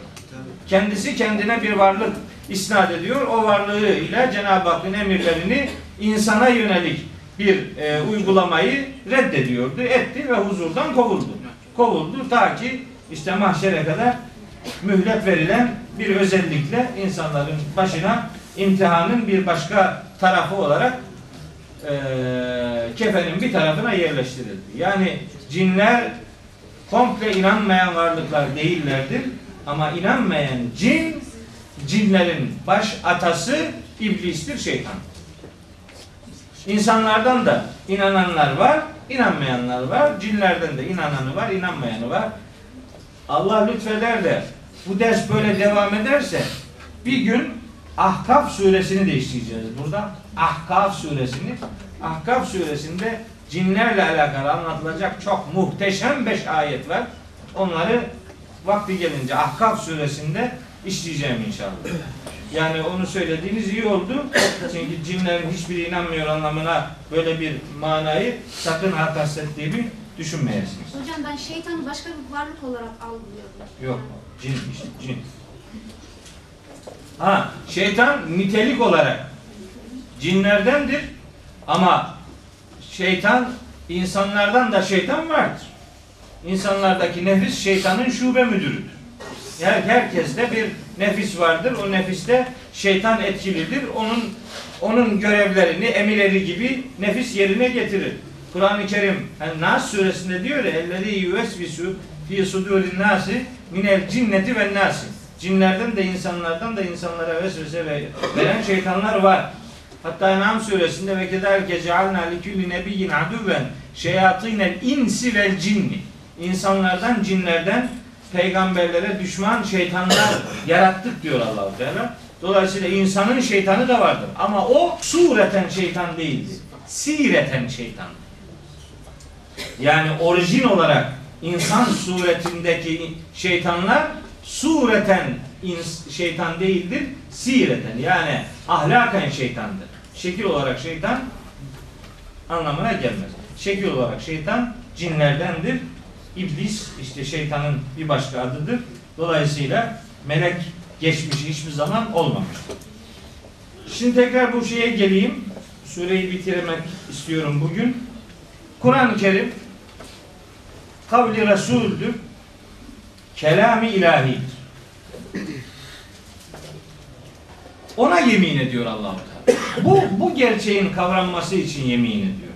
Kendisi kendine bir varlık isnat ediyor. O varlığıyla Cenab-ı Hakk'ın emirlerini insana yönelik bir e, uygulamayı reddediyordu. Etti ve huzurdan kovuldu. Kovuldu ta ki işte mahşere kadar mühlet verilen bir özellikle insanların başına imtihanın bir başka tarafı olarak e, kefenin bir tarafına yerleştirildi. Yani cinler komple inanmayan varlıklar değillerdir. Ama inanmayan cin, cinlerin baş atası iblistir, şeytan. İnsanlardan da inananlar var, inanmayanlar var. Cinlerden de inananı var, inanmayanı var. Allah lütfeder de bu ders böyle devam ederse bir gün Ahkaf suresini de işleyeceğiz burada. Ahkaf suresini. Ahkaf suresinde cinlerle alakalı anlatılacak çok muhteşem beş ayet var. Onları vakti gelince Ahkaf suresinde işleyeceğim inşallah. Yani onu söylediğiniz iyi oldu. Çünkü cinlerin hiçbiri inanmıyor anlamına böyle bir manayı sakın ha kastettiğimi düşünmeyesiniz. Hocam ben şeytanı başka bir varlık olarak algılıyorum. Yok. Cin işte cin. Ha şeytan nitelik olarak cinlerdendir ama şeytan insanlardan da şeytan vardır. İnsanlardaki nefis şeytanın şube müdürüdür. Her, herkeste bir nefis vardır. O nefiste şeytan etkilidir. Onun onun görevlerini, emirleri gibi nefis yerine getirir. Kur'an-ı Kerim yani Nas suresinde diyor ya ellezî yuvesvisu fi sudurin nasi minel cinneti ve nasi. Cinlerden de insanlardan da insanlara vesvese ve- veren şeytanlar var. Hatta En'am suresinde ve kederke cealna li kulli nebiyyin aduven şeyatinel insi vel cinni. İnsanlardan, cinlerden peygamberlere düşman şeytanlar <coughs> yarattık diyor Allahu Teala. Dolayısıyla insanın şeytanı da vardır. Ama o sureten şeytan değildir. Sireten şeytan. Yani orijin olarak insan suretindeki şeytanlar sureten şeytan değildir, sireten yani ahlaken şeytandır. Şekil olarak şeytan anlamına gelmez. Şekil olarak şeytan cinlerdendir. İblis işte şeytanın bir başka adıdır. Dolayısıyla melek geçmişi hiçbir zaman olmamıştır. Şimdi tekrar bu şeye geleyim. Sureyi bitirmek istiyorum bugün. Kur'an-ı Kerim kavli Resul'dür. Kelami ilahidir. Ona yemin ediyor allah Teala. Bu, bu gerçeğin kavranması için yemin ediyor.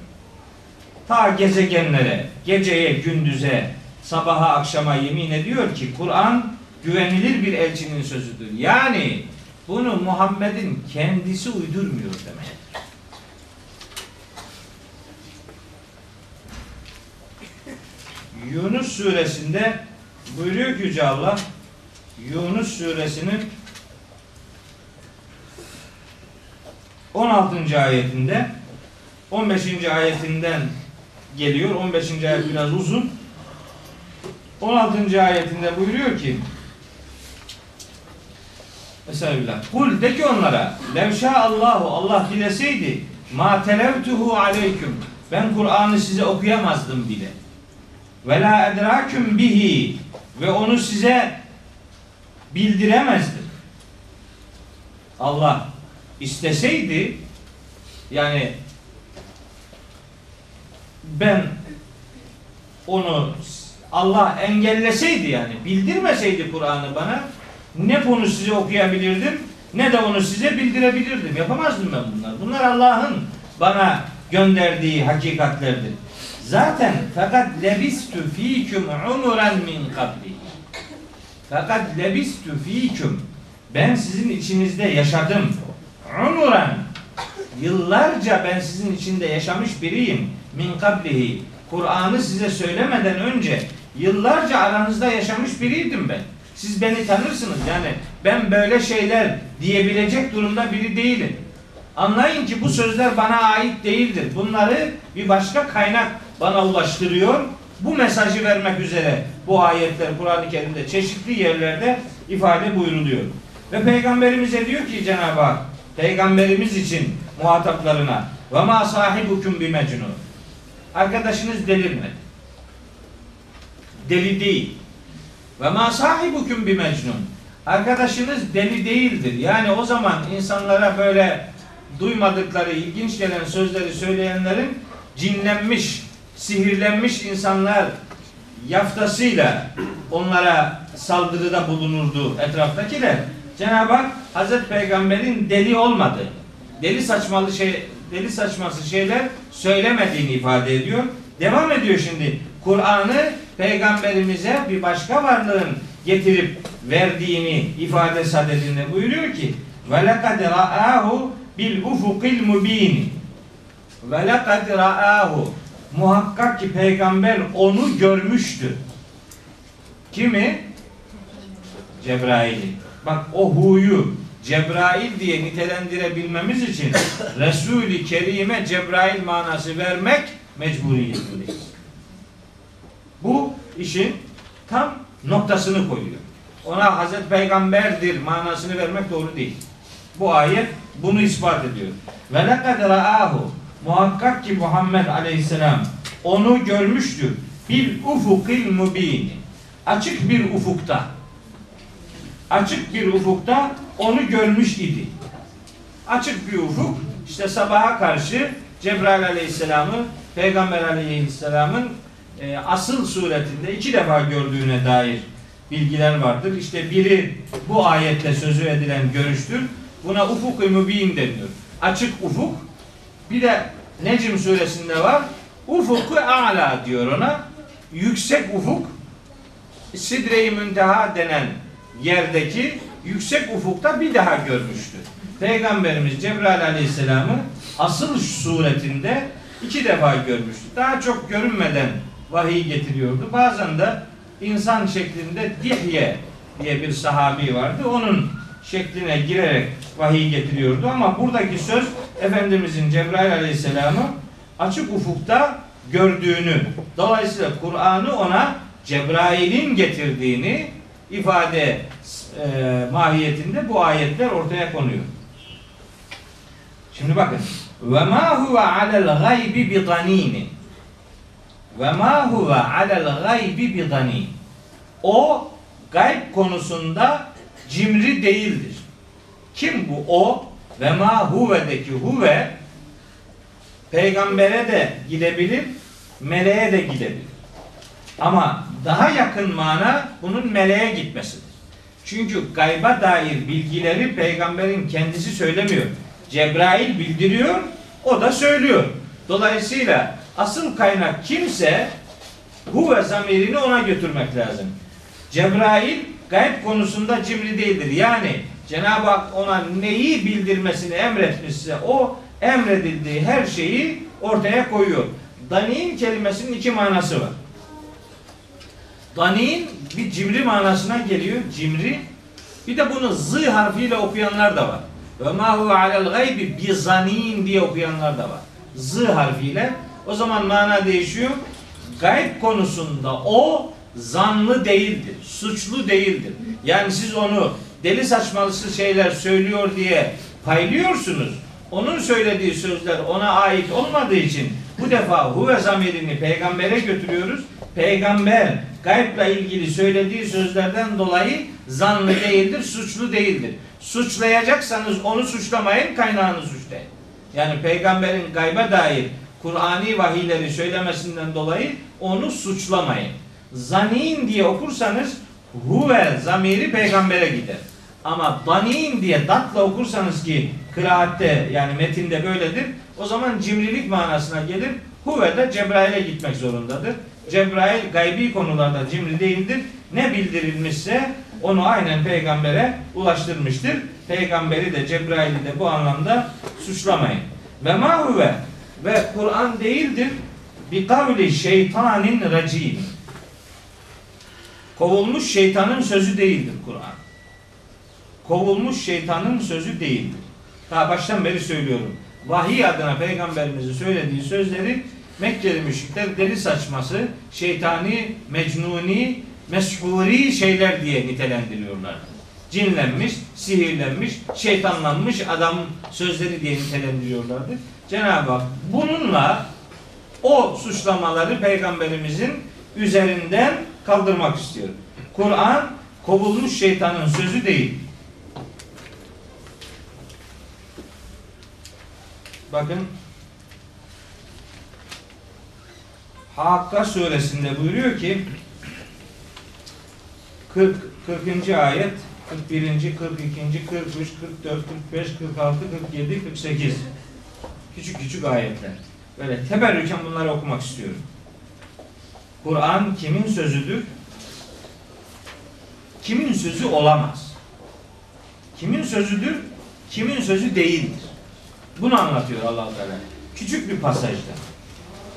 Ta gezegenlere, geceye, gündüze, sabaha, akşama yemin ediyor ki Kur'an güvenilir bir elçinin sözüdür. Yani bunu Muhammed'in kendisi uydurmuyor demek. Yunus suresinde buyuruyor ki Yüce Allah Yunus suresinin 16. ayetinde 15. ayetinden geliyor. 15. ayet biraz uzun. 16. ayetinde buyuruyor ki Estağfirullah. Kul de ki onlara Levşa Allahu Allah dileseydi ma televtuhu aleyküm ben Kur'an'ı size okuyamazdım bile. Ve la edraküm bihi ve onu size bildiremezdim. Allah isteseydi yani ben onu Allah engelleseydi yani bildirmeseydi Kur'an'ı bana ne bunu size okuyabilirdim ne de onu size bildirebilirdim. Yapamazdım ben bunlar. Bunlar Allah'ın bana gönderdiği hakikatlerdir. Zaten fakat lebistü fîküm umuran min kabli. Fakat lebistü fîküm ben sizin içinizde yaşadım. Umuran yıllarca ben sizin içinde yaşamış biriyim. Min kablihi. Kur'an'ı size söylemeden önce yıllarca aranızda yaşamış biriydim ben. Siz beni tanırsınız. Yani ben böyle şeyler diyebilecek durumda biri değilim. Anlayın ki bu sözler bana ait değildir. Bunları bir başka kaynak bana ulaştırıyor. Bu mesajı vermek üzere bu ayetler Kur'an-ı Kerim'de çeşitli yerlerde ifade buyruluyor. Ve peygamberimize diyor ki Cenab-ı Hak peygamberimiz için muhataplarına ve ma sahibukum bi mecnun. Arkadaşınız delirmedi. Deli değil. Ve ma sahibukum bi mecnun. Arkadaşınız deli değildir. Yani o zaman insanlara böyle duymadıkları, ilginç gelen sözleri söyleyenlerin cinlenmiş, sihirlenmiş insanlar yaftasıyla onlara saldırıda bulunurdu etraftakiler. Cenab-ı Hak Hazreti Peygamber'in deli olmadı. Deli saçmalı şey deli saçması şeyler söylemediğini ifade ediyor. Devam ediyor şimdi. Kur'an'ı peygamberimize bir başka varlığın getirip verdiğini ifade sadedinde buyuruyor ki ve lekad ra'ahu bil ufukil mubin ve lekad ra'ahu muhakkak ki peygamber onu görmüştü. Kimi? Cebrail'i. Bak o huyu Cebrail diye nitelendirebilmemiz için <laughs> Resul-i Kerim'e Cebrail manası vermek mecburiyetindeyiz. Bu işin tam noktasını koyuyor. Ona Hazreti Peygamberdir manasını vermek doğru değil. Bu ayet bunu ispat ediyor. Ve lekad ra'ahu muhakkak ki Muhammed Aleyhisselam onu görmüştür. Bil ufukil mubin. Açık bir ufukta. Açık bir ufukta onu görmüş idi. Açık bir ufuk işte sabaha karşı Cebrail Aleyhisselam'ı Peygamber Aleyhisselam'ın e, asıl suretinde iki defa gördüğüne dair bilgiler vardır. İşte biri bu ayette sözü edilen görüştür. Buna ufuk-i mübin deniyor. Açık ufuk. Bir de Necm suresinde var. Ufuk-u a'la diyor ona. Yüksek ufuk. Sidre-i Münteha denen yerdeki yüksek ufukta bir daha görmüştü. Peygamberimiz Cebrail Aleyhisselam'ı asıl suretinde iki defa görmüştü. Daha çok görünmeden vahiy getiriyordu. Bazen de insan şeklinde Dihye diye bir sahabi vardı. Onun şekline girerek vahiy getiriyordu ama buradaki söz Efendimizin Cebrail Aleyhisselam'ı açık ufukta gördüğünü dolayısıyla Kur'an'ı ona Cebrail'in getirdiğini ifade e, mahiyetinde bu ayetler ortaya konuyor. Şimdi bakın ve ma huve alel gaybi bi danini ve ma huve alel gaybi bidani. O gayb konusunda cimri değildir. Kim bu o? Ve ma huve'deki huve peygambere de gidebilir, meleğe de gidebilir. Ama daha yakın mana bunun meleğe gitmesidir. Çünkü gayba dair bilgileri peygamberin kendisi söylemiyor. Cebrail bildiriyor, o da söylüyor. Dolayısıyla asıl kaynak kimse huve zamirini ona götürmek lazım. Cebrail gayb konusunda cimri değildir. Yani Cenab-ı Hak ona neyi bildirmesini emretmişse o emredildiği her şeyi ortaya koyuyor. Danin kelimesinin iki manası var. Danin bir cimri manasına geliyor. Cimri. Bir de bunu z harfiyle okuyanlar da var. Ve ma huve alel gaybi bi diye okuyanlar da var. Z harfiyle. O zaman mana değişiyor. Gayb konusunda o zanlı değildir. Suçlu değildir. Yani siz onu deli saçmalısı şeyler söylüyor diye paylıyorsunuz. Onun söylediği sözler ona ait olmadığı için bu defa huve zamirini peygambere götürüyoruz. Peygamber gaybla ilgili söylediği sözlerden dolayı zanlı değildir, suçlu değildir. Suçlayacaksanız onu suçlamayın, kaynağını suçlayın. Yani peygamberin gayba dair Kur'ani vahiyleri söylemesinden dolayı onu suçlamayın. Zanin diye okursanız huve zamiri peygambere gider. Ama danin diye datla okursanız ki kıraatte yani metinde böyledir. O zaman cimrilik manasına gelir. Huve de Cebrail'e gitmek zorundadır. Cebrail gaybi konularda cimri değildir. Ne bildirilmişse onu aynen peygambere ulaştırmıştır. Peygamberi de Cebrail'i de bu anlamda suçlamayın. Ve ma huve ve Kur'an değildir bi kavli şeytanin racim. Kovulmuş şeytanın sözü değildir Kur'an. Kovulmuş şeytanın sözü değildir. Daha baştan beri söylüyorum. Vahiy adına peygamberimizin söylediği sözleri Mekkeli müşrikler deli saçması, şeytani, mecnuni, meshuri şeyler diye nitelendiriyorlar. Cinlenmiş, sihirlenmiş, şeytanlanmış adam sözleri diye nitelendiriyorlardı. Cenab-ı Hak bununla o suçlamaları peygamberimizin üzerinden kaldırmak istiyor. Kur'an kovulmuş şeytanın sözü değil. Bakın Hakka suresinde buyuruyor ki 40 40. ayet 41. 42. 43 44 45 46 47 48 küçük küçük ayetler. Böyle teberrüken bunları okumak istiyorum. Kur'an kimin sözüdür? Kimin sözü olamaz? Kimin sözüdür? Kimin sözü değildir? Bunu anlatıyor allah Teala. Küçük bir pasajda.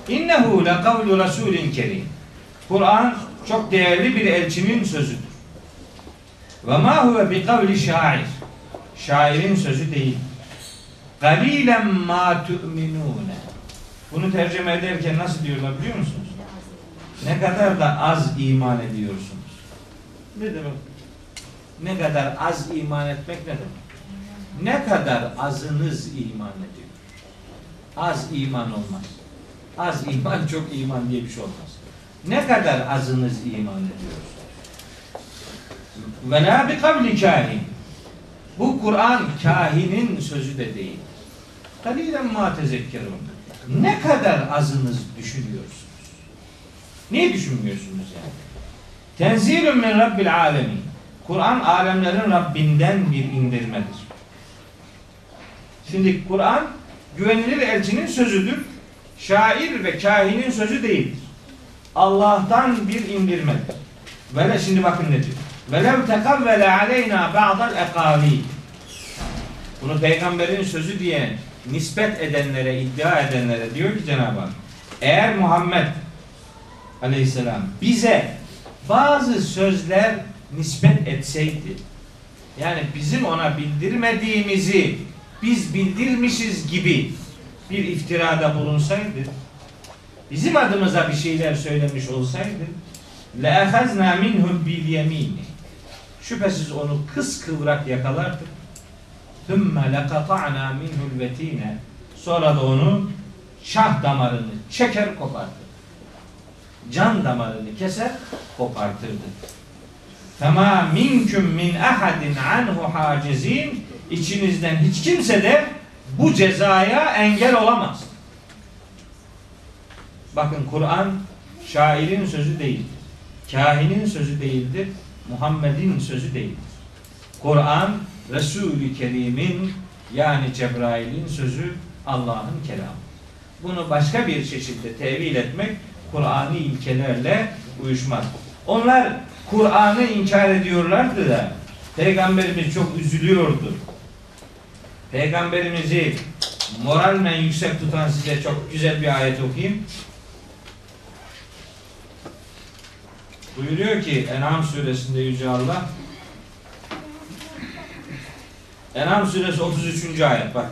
İnnehu le kavlu rasulin kerim. Kur'an çok değerli bir elçinin sözüdür. Ve ma huve bi kavli şair. Şairin sözü değil. Galilen ma tu'minune. Bunu tercüme ederken nasıl diyorlar biliyor musunuz? Ne kadar da az iman ediyorsunuz. Ne demek? Ne kadar az iman etmek ne demek? Ne kadar azınız iman ediyor? Az iman olmaz. Az iman <laughs> çok iman diye bir şey olmaz. Ne kadar azınız iman ediyorsunuz? Ve la bi kavli kahin. Bu Kur'an kahinin sözü de değil. Kalilen ma tezekkerun. Ne kadar azınız düşünüyorsunuz? Niye düşünmüyorsunuz yani? Tenzilun min Rabbil alemin. Kur'an alemlerin Rabbinden bir indirmedir. Şimdi Kur'an güvenilir elçinin sözüdür. Şair ve kahinin sözü değildir. Allah'tan bir indirmedir. Ve şimdi bakın ne diyor. Velev tekavvele aleyna ba'dal ekavî. Bunu peygamberin sözü diye nispet edenlere, iddia edenlere diyor ki Cenab-ı Hak eğer Muhammed aleyhisselam bize bazı sözler nispet etseydi yani bizim ona bildirmediğimizi biz bildirmişiz gibi bir iftirada bulunsaydı bizim adımıza bir şeyler söylemiş olsaydı لَاَخَزْنَا مِنْهُ بِالْيَم۪ينِ Şüphesiz onu kıskıvrak yakalardık. ثُمَّ لَقَطَعْنَا مِنْهُ الْوَت۪ينَ Sonra da onu şah damarını çeker kopardık. can damarını keser, kopartırdı. Fema minküm min ahadin anhu hacizin içinizden hiç kimse de bu cezaya engel olamaz. Bakın Kur'an şairin sözü değildir. Kahinin sözü değildir. Muhammed'in sözü değildir. Kur'an Resul-i Kerim'in yani Cebrail'in sözü Allah'ın kelamı. Bunu başka bir şekilde tevil etmek Kur'an'ı ilkelerle uyuşmaz. Onlar Kur'an'ı inkar ediyorlardı da Peygamberimiz çok üzülüyordu. Peygamberimizi moralmen yüksek tutan size çok güzel bir ayet okuyayım. Buyuruyor ki En'am suresinde Yüce Allah En'am suresi 33. ayet bak.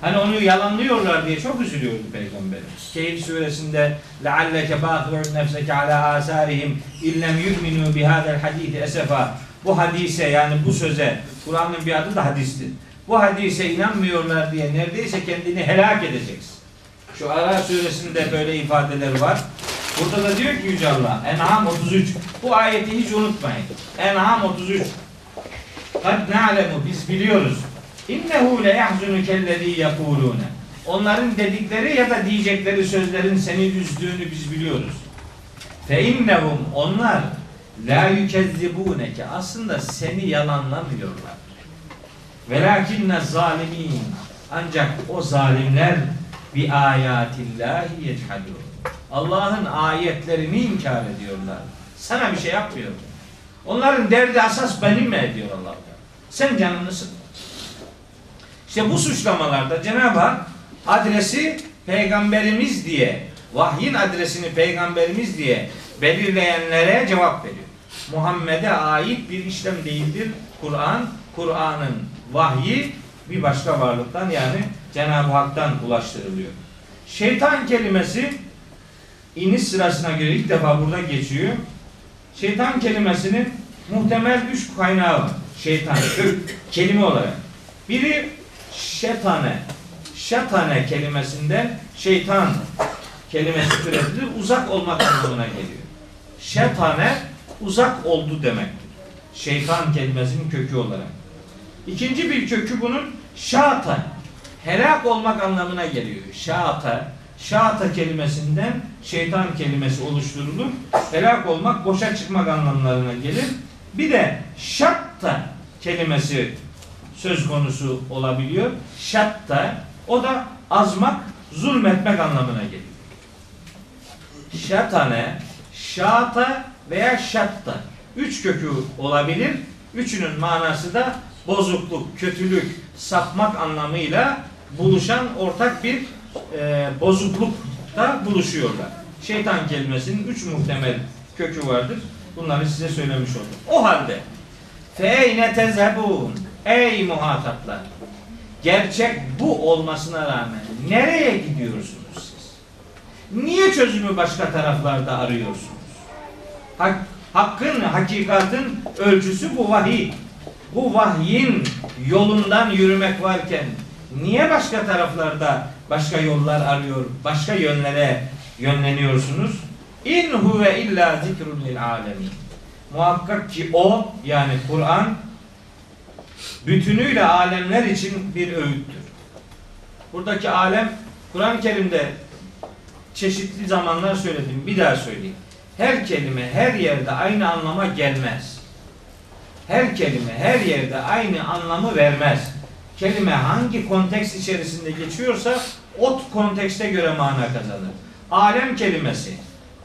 Hani onu yalanlıyorlar diye çok üzülüyordu Peygamberimiz. Keyif suresinde لَعَلَّكَ بَاخِرٌ نَفْسَكَ عَلَى آثَارِهِمْ اِلَّمْ يُؤْمِنُوا بِهَذَا الْحَد۪يثِ esefa. Bu hadise yani bu söze, Kur'an'ın bir adı da hadistir. Bu hadise inanmıyorlar diye neredeyse kendini helak edeceksin. Şu Ara suresinde böyle ifadeler var. Burada da diyor ki Yüce Allah, En'am 33. Bu ayeti hiç unutmayın. En'am 33. Kad na'lemu biz biliyoruz. İnnehu le yahzunu kellezî yekulûne. Onların dedikleri ya da diyecekleri sözlerin seni üzdüğünü biz biliyoruz. Fe innehum onlar la yükezzibûneke aslında seni yalanlamıyorlar. Velakinne zalimin ancak o zalimler bi ayatillahi yechadûn. Allah'ın ayetlerini inkar ediyorlar. Sana bir şey yapmıyor. Onların derdi asas benim mi ediyor Allah? Sen canını sıkma. İşte bu suçlamalarda Cenab-ı Hak adresi peygamberimiz diye, vahyin adresini peygamberimiz diye belirleyenlere cevap veriyor. Muhammed'e ait bir işlem değildir. Kur'an, Kur'an'ın vahyi bir başka varlıktan yani Cenab-ı Hak'tan ulaştırılıyor. Şeytan kelimesi iniş sırasına göre ilk defa burada geçiyor. Şeytan kelimesinin muhtemel üç kaynağı var. Şeytan, kelime olarak. Biri şetane. Şetane kelimesinden şeytan kelimesi türetilir. Uzak olmak anlamına geliyor. Şetane uzak oldu demektir. Şeytan kelimesinin kökü olarak. İkinci bir kökü bunun şata. Helak olmak anlamına geliyor. Şata. Şata kelimesinden şeytan kelimesi oluşturulur. Helak olmak, boşa çıkmak anlamlarına gelir. Bir de şatta kelimesi söz konusu olabiliyor. Şatta o da azmak, zulmetmek anlamına geliyor. Şatane, şata veya şatta. Üç kökü olabilir. Üçünün manası da bozukluk, kötülük, sapmak anlamıyla buluşan ortak bir e, bozuklukta buluşuyorlar. Şeytan kelimesinin üç muhtemel kökü vardır. Bunları size söylemiş oldum. O halde feyne tezhebun ey muhataplar gerçek bu olmasına rağmen nereye gidiyorsunuz siz? Niye çözümü başka taraflarda arıyorsunuz? Hak, hakkın, hakikatin ölçüsü bu vahiy. Bu vahyin yolundan yürümek varken niye başka taraflarda başka yollar arıyor, başka yönlere yönleniyorsunuz? İn huve illa zikrun lil alemin. Muhakkak ki o yani Kur'an bütünüyle alemler için bir öğüttür. Buradaki alem Kur'an-ı Kerim'de çeşitli zamanlar söyledim. Bir daha söyleyeyim. Her kelime her yerde aynı anlama gelmez. Her kelime her yerde aynı anlamı vermez. Kelime hangi konteks içerisinde geçiyorsa o kontekste göre mana kazanır. Alem kelimesi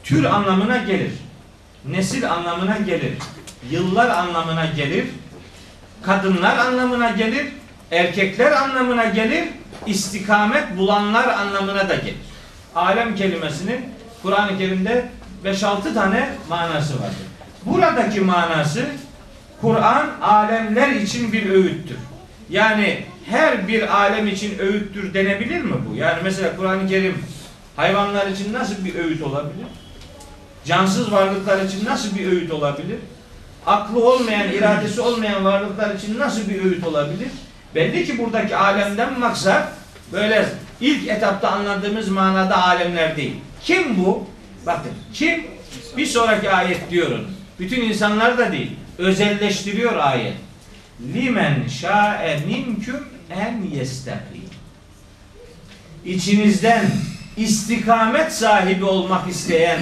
tür anlamına gelir. Nesil anlamına gelir. Yıllar anlamına gelir. Kadınlar anlamına gelir. Erkekler anlamına gelir. istikamet bulanlar anlamına da gelir. Alem kelimesinin Kur'an-ı Kerim'de 5-6 tane manası vardır. Buradaki manası Kur'an alemler için bir öğüttür. Yani her bir alem için öğüttür denebilir mi bu? Yani mesela Kur'an-ı Kerim hayvanlar için nasıl bir öğüt olabilir? Cansız varlıklar için nasıl bir öğüt olabilir? Aklı olmayan, iradesi olmayan varlıklar için nasıl bir öğüt olabilir? Belli ki buradaki alemden maksat böyle ilk etapta anladığımız manada alemler değil. Kim bu? Bakın kim? Bir sonraki ayet diyorum. Bütün insanlar da değil. Özelleştiriyor ayet. Limen şa'e minküm en yestakim. İçinizden istikamet sahibi olmak isteyen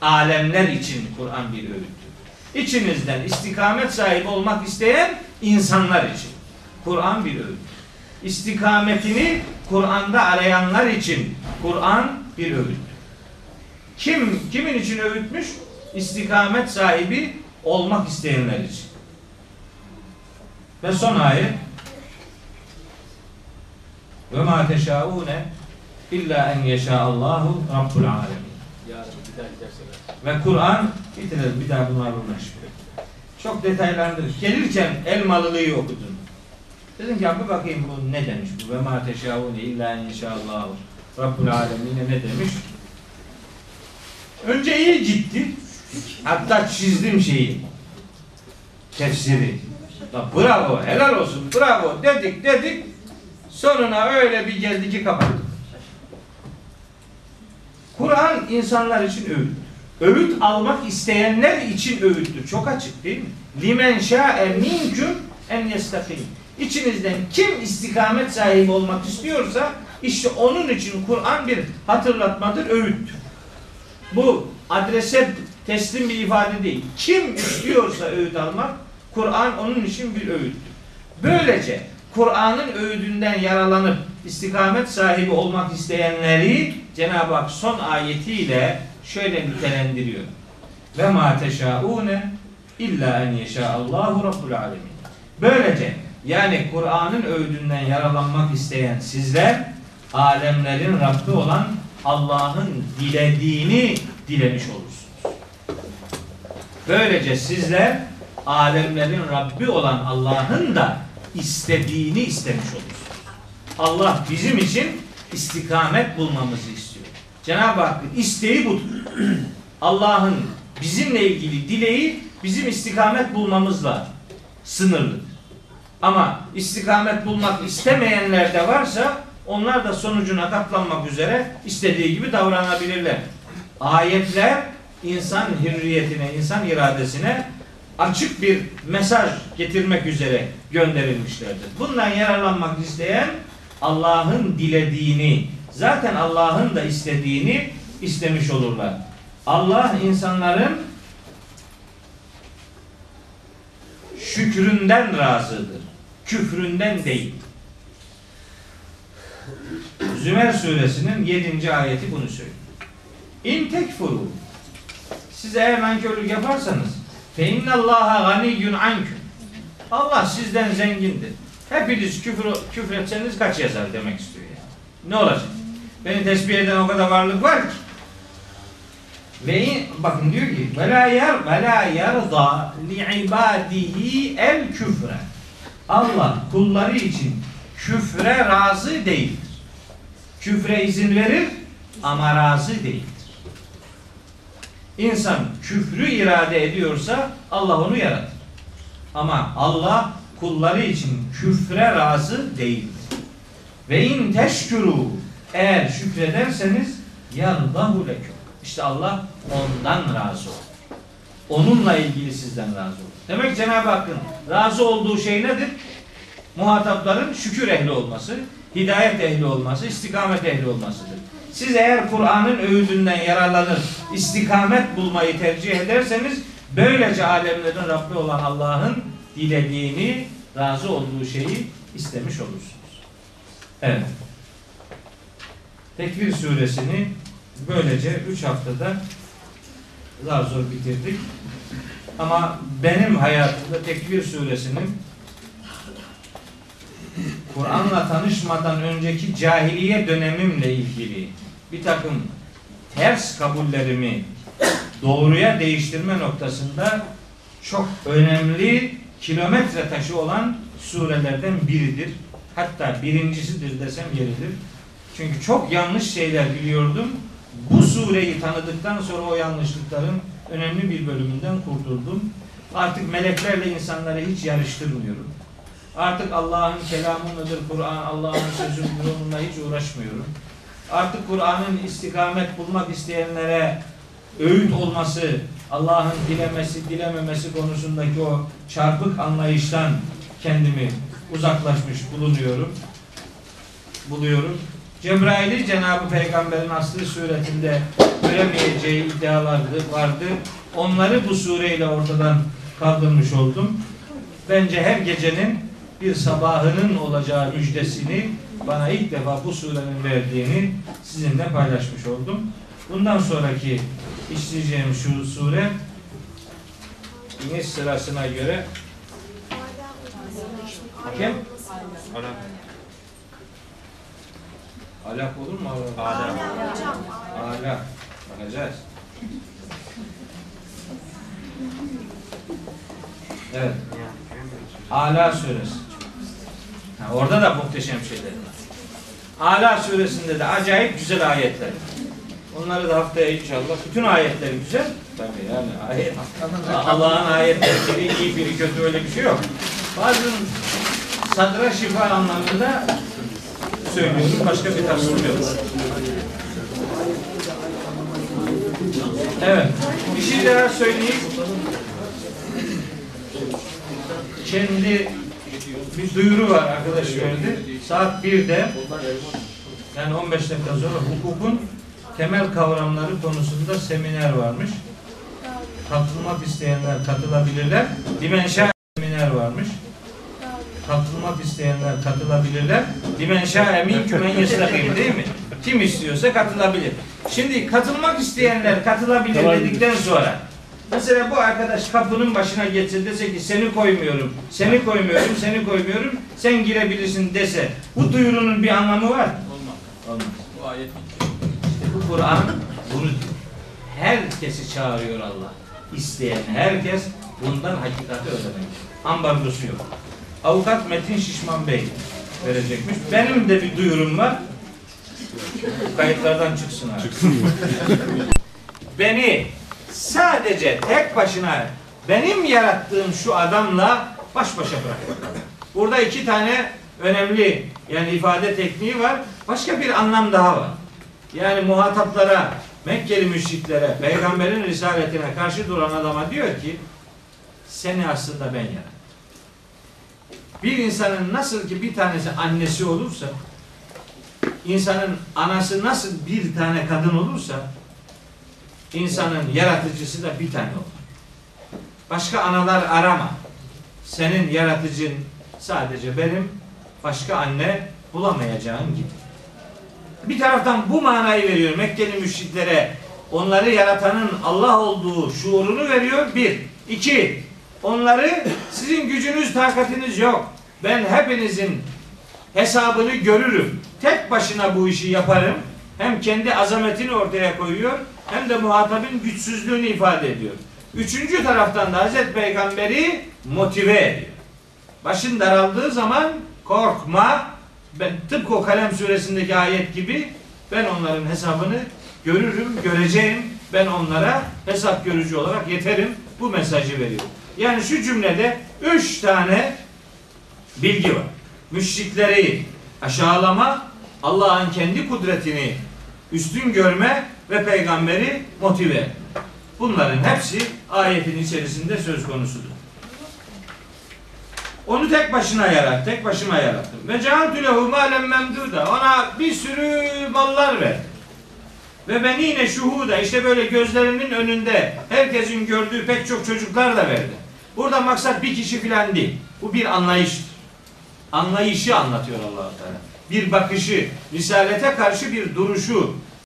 alemler için Kur'an bir öğüttür. İçinizden istikamet sahibi olmak isteyen insanlar için Kur'an bir öğüt. İstikametini Kur'an'da arayanlar için Kur'an bir öğüt. Kim kimin için öğütmüş? İstikamet sahibi olmak isteyenler için. Ve son ayet ve ma teşaune illa en yeşa Allahu Rabbul alemin. Ve Kur'an bitirelim bir daha bunlarla uğraşmıyor. Çok detaylandırır. Gelirken Elmalılı'yı okudum. Dedim ki abi bakayım bu ne demiş bu ve ma teşaune illa en yeşa Allahu Rabbul alemin ne demiş? Önce iyi gitti. Hatta çizdim şeyi. Tefsiri. La bravo, helal olsun, bravo dedik dedik. Sonuna öyle bir geldi ki kapattık. Kur'an insanlar için öğüt. Öğüt almak isteyenler için öğüttür. Çok açık değil mi? Limen şa'e minküm en yestakim. İçinizden kim istikamet sahibi olmak istiyorsa işte onun için Kur'an bir hatırlatmadır, öğüttür. Bu adrese teslim bir ifade değil. Kim istiyorsa öğüt almak, Kur'an onun için bir öğüttür. Böylece Kur'an'ın öğüdünden yaralanıp istikamet sahibi olmak isteyenleri Cenab-ı Hak son ayetiyle şöyle nitelendiriyor. Ve ma teşaune illa en yeşa Allahu Rabbul alemin. Böylece yani Kur'an'ın öğüdünden yaralanmak isteyen sizler alemlerin Rabbi olan Allah'ın dilediğini dilemiş olursunuz. Böylece sizler alemlerin Rabbi olan Allah'ın da istediğini istemiş olursunuz. Allah bizim için istikamet bulmamızı istiyor. Cenab-ı Hakk'ın isteği budur. <clears throat> Allah'ın bizimle ilgili dileği bizim istikamet bulmamızla sınırlıdır. Ama istikamet bulmak istemeyenler de varsa onlar da sonucuna katlanmak üzere istediği gibi davranabilirler. Ayetler insan hürriyetine, insan iradesine açık bir mesaj getirmek üzere gönderilmişlerdir. Bundan yararlanmak isteyen Allah'ın dilediğini, zaten Allah'ın da istediğini istemiş olurlar. Allah insanların şükründen razıdır. Küfründen değil. Zümer suresinin 7. ayeti bunu söylüyor. İn tekfuru siz eğer nankörlük yaparsanız fe innallaha ganiyyun anküm Allah sizden zengindir. Hepiniz küfür, küfretseniz kaç yazar demek istiyor yani. Ne olacak? Beni tesbih eden o kadar varlık var ki. Ve in- bakın diyor ki ve la yer ve la yerda li ibadihi el küfre. Allah kulları için küfre razı değildir. Küfre izin verir ama razı değildir. İnsan küfrü irade ediyorsa Allah onu yaratır. Ama Allah kulları için küfre razı değildir. Ve in teşkuru eğer şükrederseniz yardahu leküm. İşte Allah ondan razı olur. Onunla ilgili sizden razı olur. Demek Cenab-ı Hakk'ın razı olduğu şey nedir? Muhatapların şükür ehli olması, hidayet ehli olması, istikamet ehli olmasıdır. Siz eğer Kur'an'ın öğüdünden yararlanır, istikamet bulmayı tercih ederseniz böylece alemlerin Rabbi olan Allah'ın dilediğini, razı olduğu şeyi istemiş olursunuz. Evet. Tekvir suresini böylece 3 haftada zar zor bitirdik. Ama benim hayatımda Tekvir suresinin Kur'an'la tanışmadan önceki cahiliye dönemimle ilgili bir takım ters kabullerimi doğruya değiştirme noktasında çok önemli kilometre taşı olan surelerden biridir. Hatta birincisidir desem yeridir. Çünkü çok yanlış şeyler biliyordum. Bu sureyi tanıdıktan sonra o yanlışlıkların önemli bir bölümünden kurtuldum. Artık meleklerle insanları hiç yarıştırmıyorum. Artık Allah'ın kelamı mıdır Kur'an, Allah'ın sözü müdür onunla hiç uğraşmıyorum. Artık Kur'an'ın istikamet bulmak isteyenlere öğüt olması, Allah'ın dilemesi, dilememesi konusundaki o çarpık anlayıştan kendimi uzaklaşmış bulunuyorum. Buluyorum. Cebrail'i Cenab-ı Peygamber'in aslı suretinde göremeyeceği iddialardı, vardı. Onları bu sureyle ortadan kaldırmış oldum. Bence her gecenin bir sabahının olacağı müjdesini bana ilk defa bu surenin verdiğini sizinle paylaşmış oldum. Bundan sonraki işleyeceğim şu sure iniş sırasına göre kim? Alak olur mu? Alak. Hocam. Alak. Bakacağız. Evet. Ala suresi. Ha, orada da muhteşem şeyler var. Ala suresinde de acayip güzel ayetler. Onları da haftaya inşallah. Bütün ayetler güzel. Tabii yani ayet. Allah'ın ayetleri biri iyi biri kötü öyle bir şey yok. Bazı sadra şifa anlamında söylüyorum. Başka bir tafsir yok. Evet. Bir şey daha söyleyeyim. Kendi bir duyuru var arkadaş verdi. Saat 1'de yani 15 dakika sonra hukukun temel kavramları konusunda seminer varmış. Katılmak isteyenler katılabilirler. Dimenşa seminer varmış. Katılmak isteyenler katılabilirler. Dimenşa emin kümen yestakim değil mi? Kim istiyorsa katılabilir. Şimdi katılmak isteyenler katılabilir dedikten sonra Mesela bu arkadaş kapının başına geçse dese ki seni koymuyorum, seni koymuyorum, seni koymuyorum, sen girebilirsin dese bu duyurunun bir anlamı var mı? Olmaz. Olmaz. Bu ayet İşte bu Kur'an bunu diyor. Herkesi çağırıyor Allah. İsteyen herkes bundan hakikati öğrenmek. Ambargosu yok. Avukat Metin Şişman Bey verecekmiş. Benim de bir duyurum var. Kayıtlardan çıksın abi. Beni sadece tek başına benim yarattığım şu adamla baş başa bırak. Burada iki tane önemli yani ifade tekniği var. Başka bir anlam daha var. Yani muhataplara, Mekkeli müşriklere, peygamberin risaletine karşı duran adama diyor ki seni aslında ben yarattım. Bir insanın nasıl ki bir tanesi annesi olursa insanın anası nasıl bir tane kadın olursa insanın yaratıcısı da bir tane olur. Başka analar arama. Senin yaratıcın sadece benim, başka anne bulamayacağın gibi. Bir taraftan bu manayı veriyor Mekkeli müşriklere. Onları yaratanın Allah olduğu şuurunu veriyor. Bir. iki Onları sizin gücünüz, takatiniz yok. Ben hepinizin hesabını görürüm. Tek başına bu işi yaparım. Hem kendi azametini ortaya koyuyor hem de muhatabın güçsüzlüğünü ifade ediyor. Üçüncü taraftan da Hazreti Peygamberi motive ediyor. Başın daraldığı zaman korkma. Ben tıpkı o Kalem suresindeki ayet gibi ben onların hesabını görürüm, göreceğim. Ben onlara hesap görücü olarak yeterim. Bu mesajı veriyor. Yani şu cümlede üç tane bilgi var. Müşrikleri aşağılama, Allah'ın kendi kudretini üstün görme ve peygamberi motive. Bunların hepsi ayetin içerisinde söz konusudur. Onu tek başına yarat, tek başıma yarattım. Ve cealtü lehu malen memduda. Ona bir sürü mallar ver. Ve ben yine şuhuda işte böyle gözlerinin önünde herkesin gördüğü pek çok çocuklar da verdi. Burada maksat bir kişi filan değil. Bu bir anlayıştır. Anlayışı anlatıyor allah Teala. Bir bakışı, risalete karşı bir duruşu,